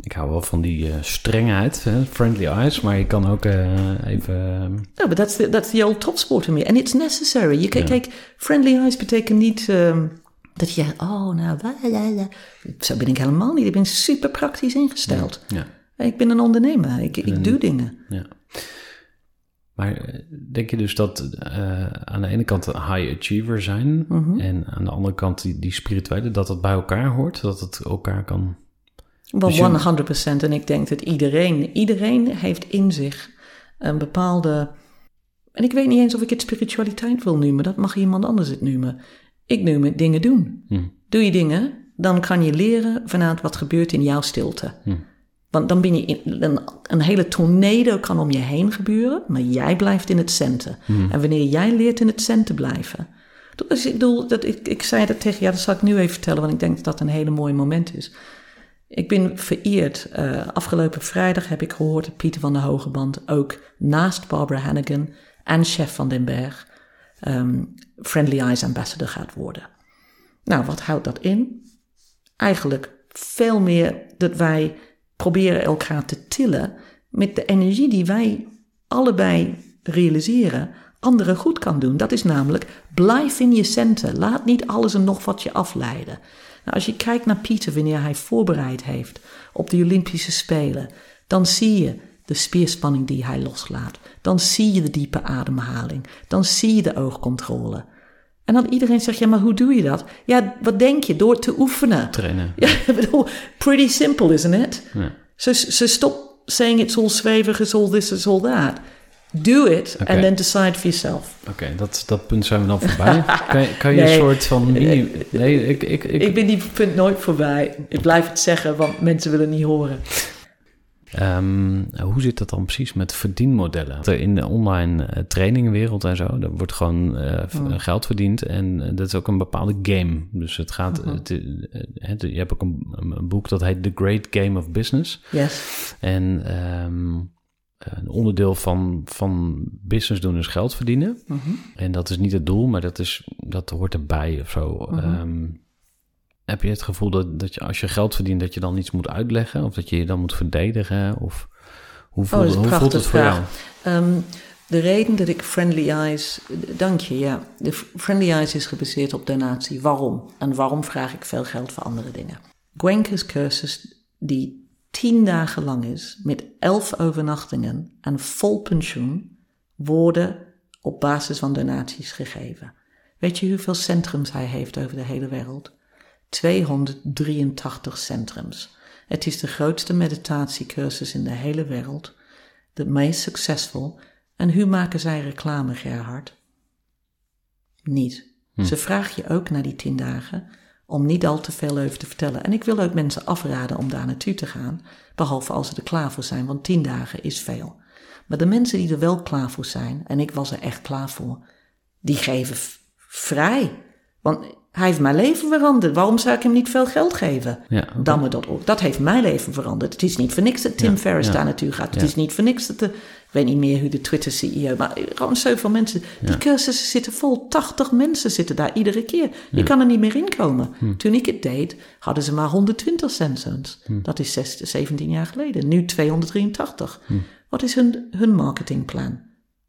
Ik hou wel van die uh, strengheid, hè? friendly eyes, maar je kan ook uh, even... No, but that's the, that's the old top sport in me. And it's necessary. Je, ja. Kijk, friendly eyes betekent niet um, dat je, oh nou, la, zo ben ik helemaal niet. Ik ben super praktisch ingesteld. Ja. Ik ben een ondernemer, ik, ik doe dingen. Ja. Maar eh, denk je dus dat uh, aan de ene kant een high achiever zijn -hmm. en aan de andere kant die, die spirituele, dat dat bij elkaar hoort, dat het elkaar kan wel, 100%. En ik denk dat iedereen, iedereen heeft in zich een bepaalde. En ik weet niet eens of ik het spiritualiteit wil noemen. Dat mag iemand anders het noemen. Ik noem het dingen doen. Hm. Doe je dingen, dan kan je leren vanuit wat gebeurt in jouw stilte. Hm. Want dan ben je in, een, een, hele tornado kan om je heen gebeuren, maar jij blijft in het centen. Hm. En wanneer jij leert in het centen blijven. Dus ik bedoel, dat, ik, ik zei dat tegen ja, dat zal ik nu even vertellen, want ik denk dat dat een hele mooie moment is. Ik ben vereerd. Uh, afgelopen vrijdag heb ik gehoord dat Pieter van der Hogeband ook naast Barbara Hannigan en chef van den Berg um, Friendly Eyes Ambassador gaat worden. Nou, wat houdt dat in? Eigenlijk veel meer dat wij proberen elkaar te tillen met de energie die wij allebei realiseren, anderen goed kan doen. Dat is namelijk blijf in je centen. Laat niet alles en nog wat je afleiden. Nou, als je kijkt naar Pieter wanneer hij voorbereid heeft op de Olympische Spelen, dan zie je de spierspanning die hij loslaat. Dan zie je de diepe ademhaling. Dan zie je de oogcontrole. En dan iedereen zegt, ja, maar hoe doe je dat? Ja, wat denk je? Door te oefenen. Trainen. Ja, bedoel, pretty simple, isn't it? Ja. Ze, ze stop saying it's all zweverig, it's all this, it's all that. Do it okay. and then decide for yourself. Oké, dat, dat punt zijn we dan voorbij. kan, kan je een soort van mini... Nee, ik, ik, ik... ik ben die punt nooit voorbij. Ik blijf het zeggen, want mensen willen niet horen. Um, hoe zit dat dan precies met verdienmodellen? In de online uh, trainingwereld en zo, daar wordt gewoon uh, geld verdiend en uh, dat is ook een bepaalde game. Dus het gaat, -huh. het, je hebt ook een, een, boek dat heet The Great Game of Business. Yes. En um, een onderdeel van, van business doen is geld verdienen. Mhm. En dat is niet het doel, maar dat, is, dat hoort erbij of zo. -huh. um, heb je het gevoel dat, dat je als je geld verdient, dat je dan iets moet uitleggen? Of dat je je dan moet verdedigen? Of hoe voelt, oh, hoe voelt het voor jou? Um, de reden dat ik Friendly Eyes, dank je, ja. De Friendly Eyes is gebaseerd op donatie. Waarom? En waarom vraag ik veel geld voor andere dingen? Gwenke's cursus, die tien dagen lang is, met elf overnachtingen en vol pensioen, worden op basis van donaties gegeven. Weet je hoeveel centrums hij heeft over de hele wereld? 283 centrums. Het is de grootste meditatiecursus in de hele wereld, de meest succesvol. En hoe maken zij reclame, Gerhard? Niet. Ze vragen je ook na die tien dagen om niet al te veel over te vertellen. En ik wil ook mensen afraden om daar naartoe te gaan, behalve als ze er klaar voor zijn, want tien dagen is veel. Maar de mensen die er wel klaar voor zijn, en ik was er echt klaar voor, die geven vrij. Want hij heeft mijn leven veranderd. Waarom zou ik hem niet veel geld geven? Ja, Dan me dat. Dat heeft mijn leven veranderd. Het is niet voor niks dat Tim Ferriss daar naartoe gaat. Het is niet voor niks dat de... Ik weet niet meer hoe de Twitter-CEO... Maar gewoon zoveel mensen. Die cursussen zitten vol. 80 mensen zitten daar iedere keer. Je kan er niet meer inkomen. Hm. Toen ik het deed, hadden ze maar 120 cents. Hm. Dat is 16, 17 jaar geleden. Nu 283. Hm. Wat is hun, hun marketingplan?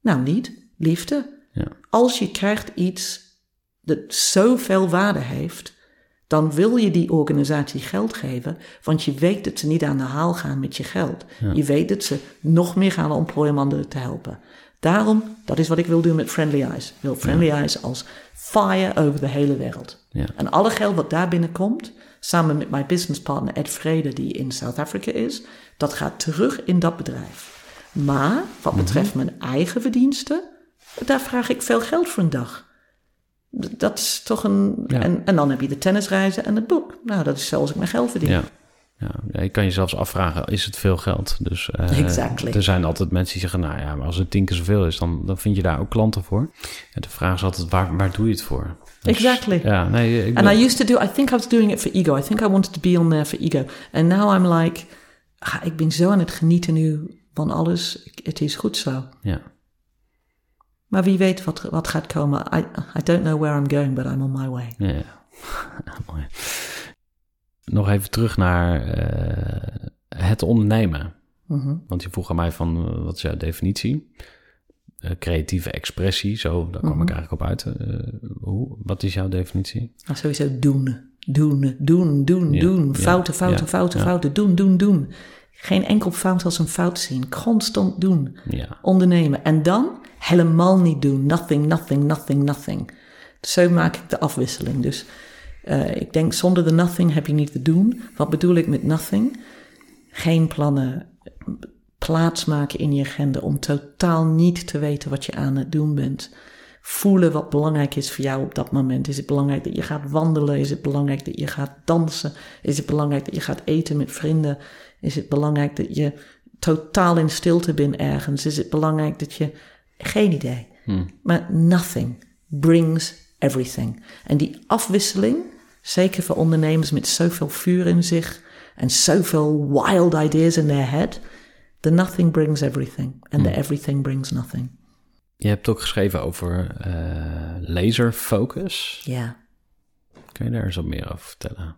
Nou, niet. Liefde. Als je krijgt iets dat zoveel waarde heeft, dan wil je die organisatie geld geven, want je weet dat ze niet aan de haal gaan met je geld. Je weet dat ze nog meer gaan employen om anderen te helpen. Daarom, dat is wat ik wil doen met Friendly Eyes. Ik wil Friendly Eyes als fire over de hele wereld. Ja. En alle geld wat daar binnenkomt, samen met mijn businesspartner Ed Vrede, die in South Africa is, dat gaat terug in dat bedrijf. Maar wat mhm. betreft mijn eigen verdiensten, daar vraag ik veel geld voor een dag. Dat is toch een. En, en dan heb je de tennisreizen en het boek. Nou, dat is zoals ik mijn geld verdien. Ja. Ja, je kan je zelfs afvragen, is het veel geld? Dus uh, exactly. er zijn altijd mensen die zeggen, nou ja, maar als het tien keer zoveel is, dan, dan vind je daar ook klanten voor. En de vraag is altijd, waar, waar doe je het voor? Dus, exactly. Ja, nee, ik And I used to do, I think I was doing it for ego. I think I wanted to be on there for ego. And now I'm like, ah, ik ben zo aan het genieten nu van alles. Het is goed zo. Ja. Maar wie weet wat, wat gaat komen. I, I don't know where I'm going, but I'm on my way. Ja, mooi. Nog even terug naar uh, het ondernemen. Mm Want je vroeg aan mij van, uh, wat is jouw definitie? Uh, creatieve expressie, zo, daar kwam -hmm. ik eigenlijk op uit. hoe, wat is jouw definitie? Nou, sowieso doen. Doen, doen, doen, ja, doen. Fouten, fouten, ja, fouten, fouten. Doen, doen, doen. Geen enkel fout als een fout zien. Constant doen. Ondernemen. En dan helemaal niet doen. Nothing, nothing, nothing, nothing. Zo maak ik de afwisseling. Dus uh, ik denk, zonder de nothing heb je niet te doen. Wat bedoel ik met nothing? Geen plannen. Plaats maken in je agenda om totaal niet te weten wat je aan het doen bent. Voelen wat belangrijk is voor jou op dat moment. Is het belangrijk dat je gaat wandelen? Is het belangrijk dat je gaat dansen? Is het belangrijk dat je gaat eten met vrienden? Is het belangrijk dat je totaal in stilte bent ergens? Is het belangrijk dat je geen idee. Hmm. Maar nothing brings everything. En die afwisseling, zeker voor ondernemers met zoveel vuur in zich en zoveel wild ideas in their head, the nothing brings everything and the hmm. everything brings nothing. Je hebt ook geschreven over uh, laserfocus. Ja. Kun je daar eens wat meer over vertellen?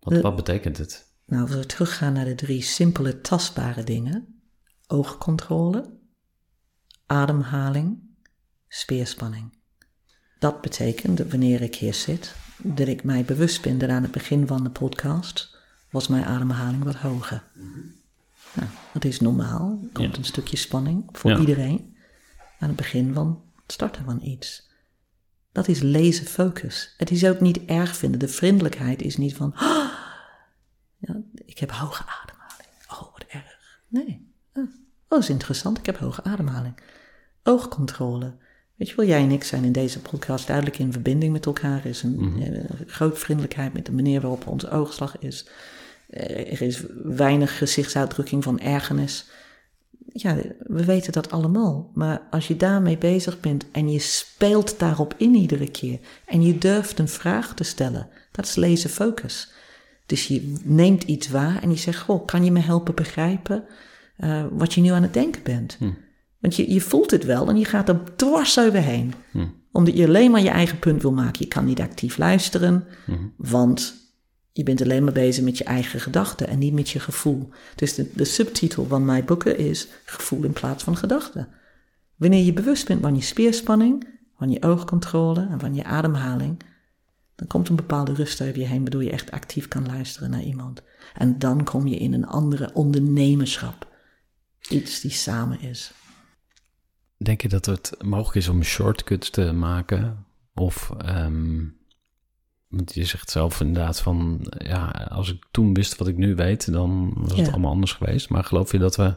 Wat, wat betekent het? Nou, als we teruggaan naar de drie simpele tastbare dingen: oogcontrole, ademhaling, speerspanning. Dat betekent dat wanneer ik hier zit, dat ik mij bewust ben dat aan het begin van de podcast was mijn ademhaling wat hoger. Nou, dat is normaal. Er komt een stukje spanning voor iedereen aan het begin van het starten van iets. Dat is lezen focus. Het is ook niet erg vinden. De vriendelijkheid is niet van, oh, ja, ik heb hoge ademhaling. Oh, wat erg. Nee. Oh, dat is interessant. Ik heb hoge ademhaling. Oogcontrole. Weet je wel, jij en ik zijn in deze podcast duidelijk in verbinding met elkaar. Er is een mm grote vriendelijkheid met de manier waarop onze oogslag is. Eh, er is weinig gezichtsuitdrukking van ergernis. Ja, we weten dat allemaal. Maar als je daarmee bezig bent en je speelt daarop in iedere keer en je durft een vraag te stellen, dat is lezen focus. Dus je neemt iets waar en je zegt: Goh, kan je me helpen begrijpen uh, wat je nu aan het denken bent? Hm. Want je, je voelt het wel en je gaat er dwars overheen. Hm. Omdat je alleen maar je eigen punt wil maken. Je kan niet actief luisteren, hm. want je bent alleen maar bezig met je eigen gedachten en niet met je gevoel. Dus de, de subtitel van mijn boeken is gevoel in plaats van gedachten. Wanneer je bewust bent van je spierspanning, van je oogcontrole en van je ademhaling, dan komt een bepaalde rust over je heen, waardoor je echt actief kan luisteren naar iemand. En dan kom je in een andere ondernemerschap. Iets die samen is. Denk je dat het mogelijk is om shortcuts te maken? Of, um, want je zegt zelf inderdaad van, ja, als ik toen wist wat ik nu weet, dan was het allemaal anders geweest. Maar geloof je dat we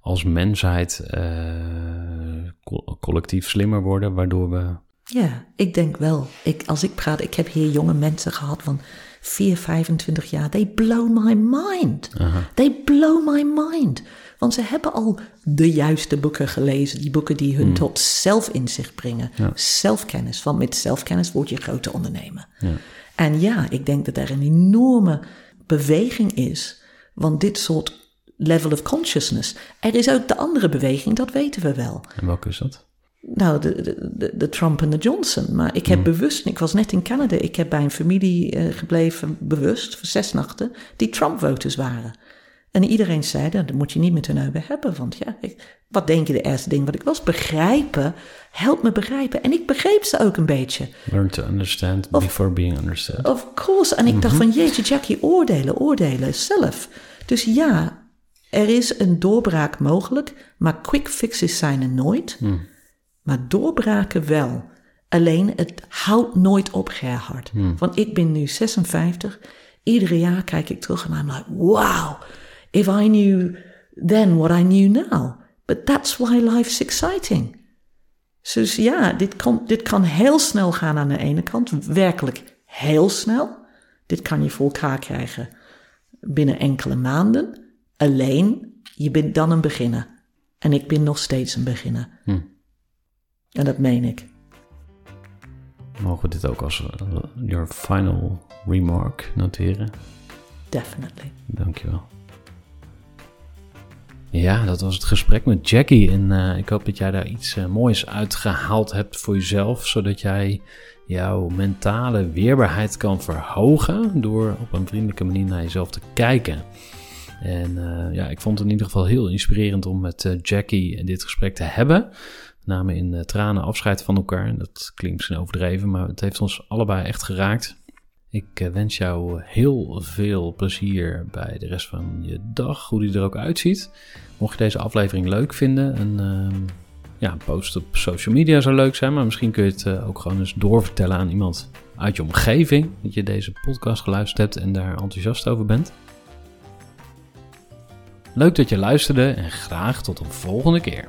als mensheid uh, collectief slimmer worden, waardoor we Ja, ik denk wel. Ik, als ik praat, ik heb hier jonge mensen gehad van 4, 25 jaar. They blow my mind. They blow my mind. Want ze hebben al de juiste boeken gelezen. Die boeken die hun hmm. tot zelfinzicht brengen. Zelfkennis. Want met zelfkennis word je grote ondernemer. Ja. En ja, ik denk dat er een enorme beweging is. Want dit soort level of consciousness. Er is ook de andere beweging, dat weten we wel. En welke is dat? Nou, de, de, de, Trump en de Johnson. Maar ik heb hmm. bewust, ik was net in Canada, ik heb bij een familie uh, gebleven, bewust, voor zes nachten, die Trump-voters waren. En iedereen zei, dat moet je niet met hun over hebben. Want ja, ik, wat denk je de eerste ding wat ik was? Begrijpen. Help me begrijpen. En ik begreep ze ook een beetje. Learn to understand before being understood. Of course. En ik dacht mhm. van, jeetje Jackie, oordelen, oordelen zelf. Dus ja, er is een doorbraak mogelijk. Maar quick fixes zijn er nooit. Hmm. Maar doorbraken wel. Alleen, het houdt nooit op, Gerhard. Hmm. Want ik ben nu 56. Iedere jaar kijk ik terug en I'm like, wow if I knew then what I knew now. But that's why life's exciting. Dus ja, dit kan, dit kan heel snel gaan aan de ene kant, werkelijk heel snel. Dit kan je voor elkaar krijgen binnen enkele maanden. Alleen, je bent dan een beginner. En ik ben nog steeds een beginner. Hm. En dat meen ik. Mogen we dit ook als uh, your final remark noteren? Definitely. Dankjewel. Ja, dat was het gesprek met Jackie. En uh, ik hoop dat jij daar iets uh, moois uitgehaald hebt voor jezelf. Zodat jij jouw mentale weerbaarheid kan verhogen. Door op een vriendelijke manier naar jezelf te kijken. En uh, ja, ik vond het in ieder geval heel inspirerend om met Jackie dit gesprek te hebben. Namen in tranen afscheid van elkaar. Dat klinkt misschien overdreven, maar het heeft ons allebei echt geraakt. Ik eh, wens jou heel veel plezier bij de rest van je dag, hoe die er ook uitziet. Mocht je deze aflevering leuk vinden, een, uh, ja, post op social media zou leuk zijn, maar misschien kun je het uh, ook gewoon eens doorvertellen aan iemand uit je omgeving, dat je deze podcast geluisterd hebt en daar enthousiast over bent. Leuk dat je luisterde en graag tot een volgende keer.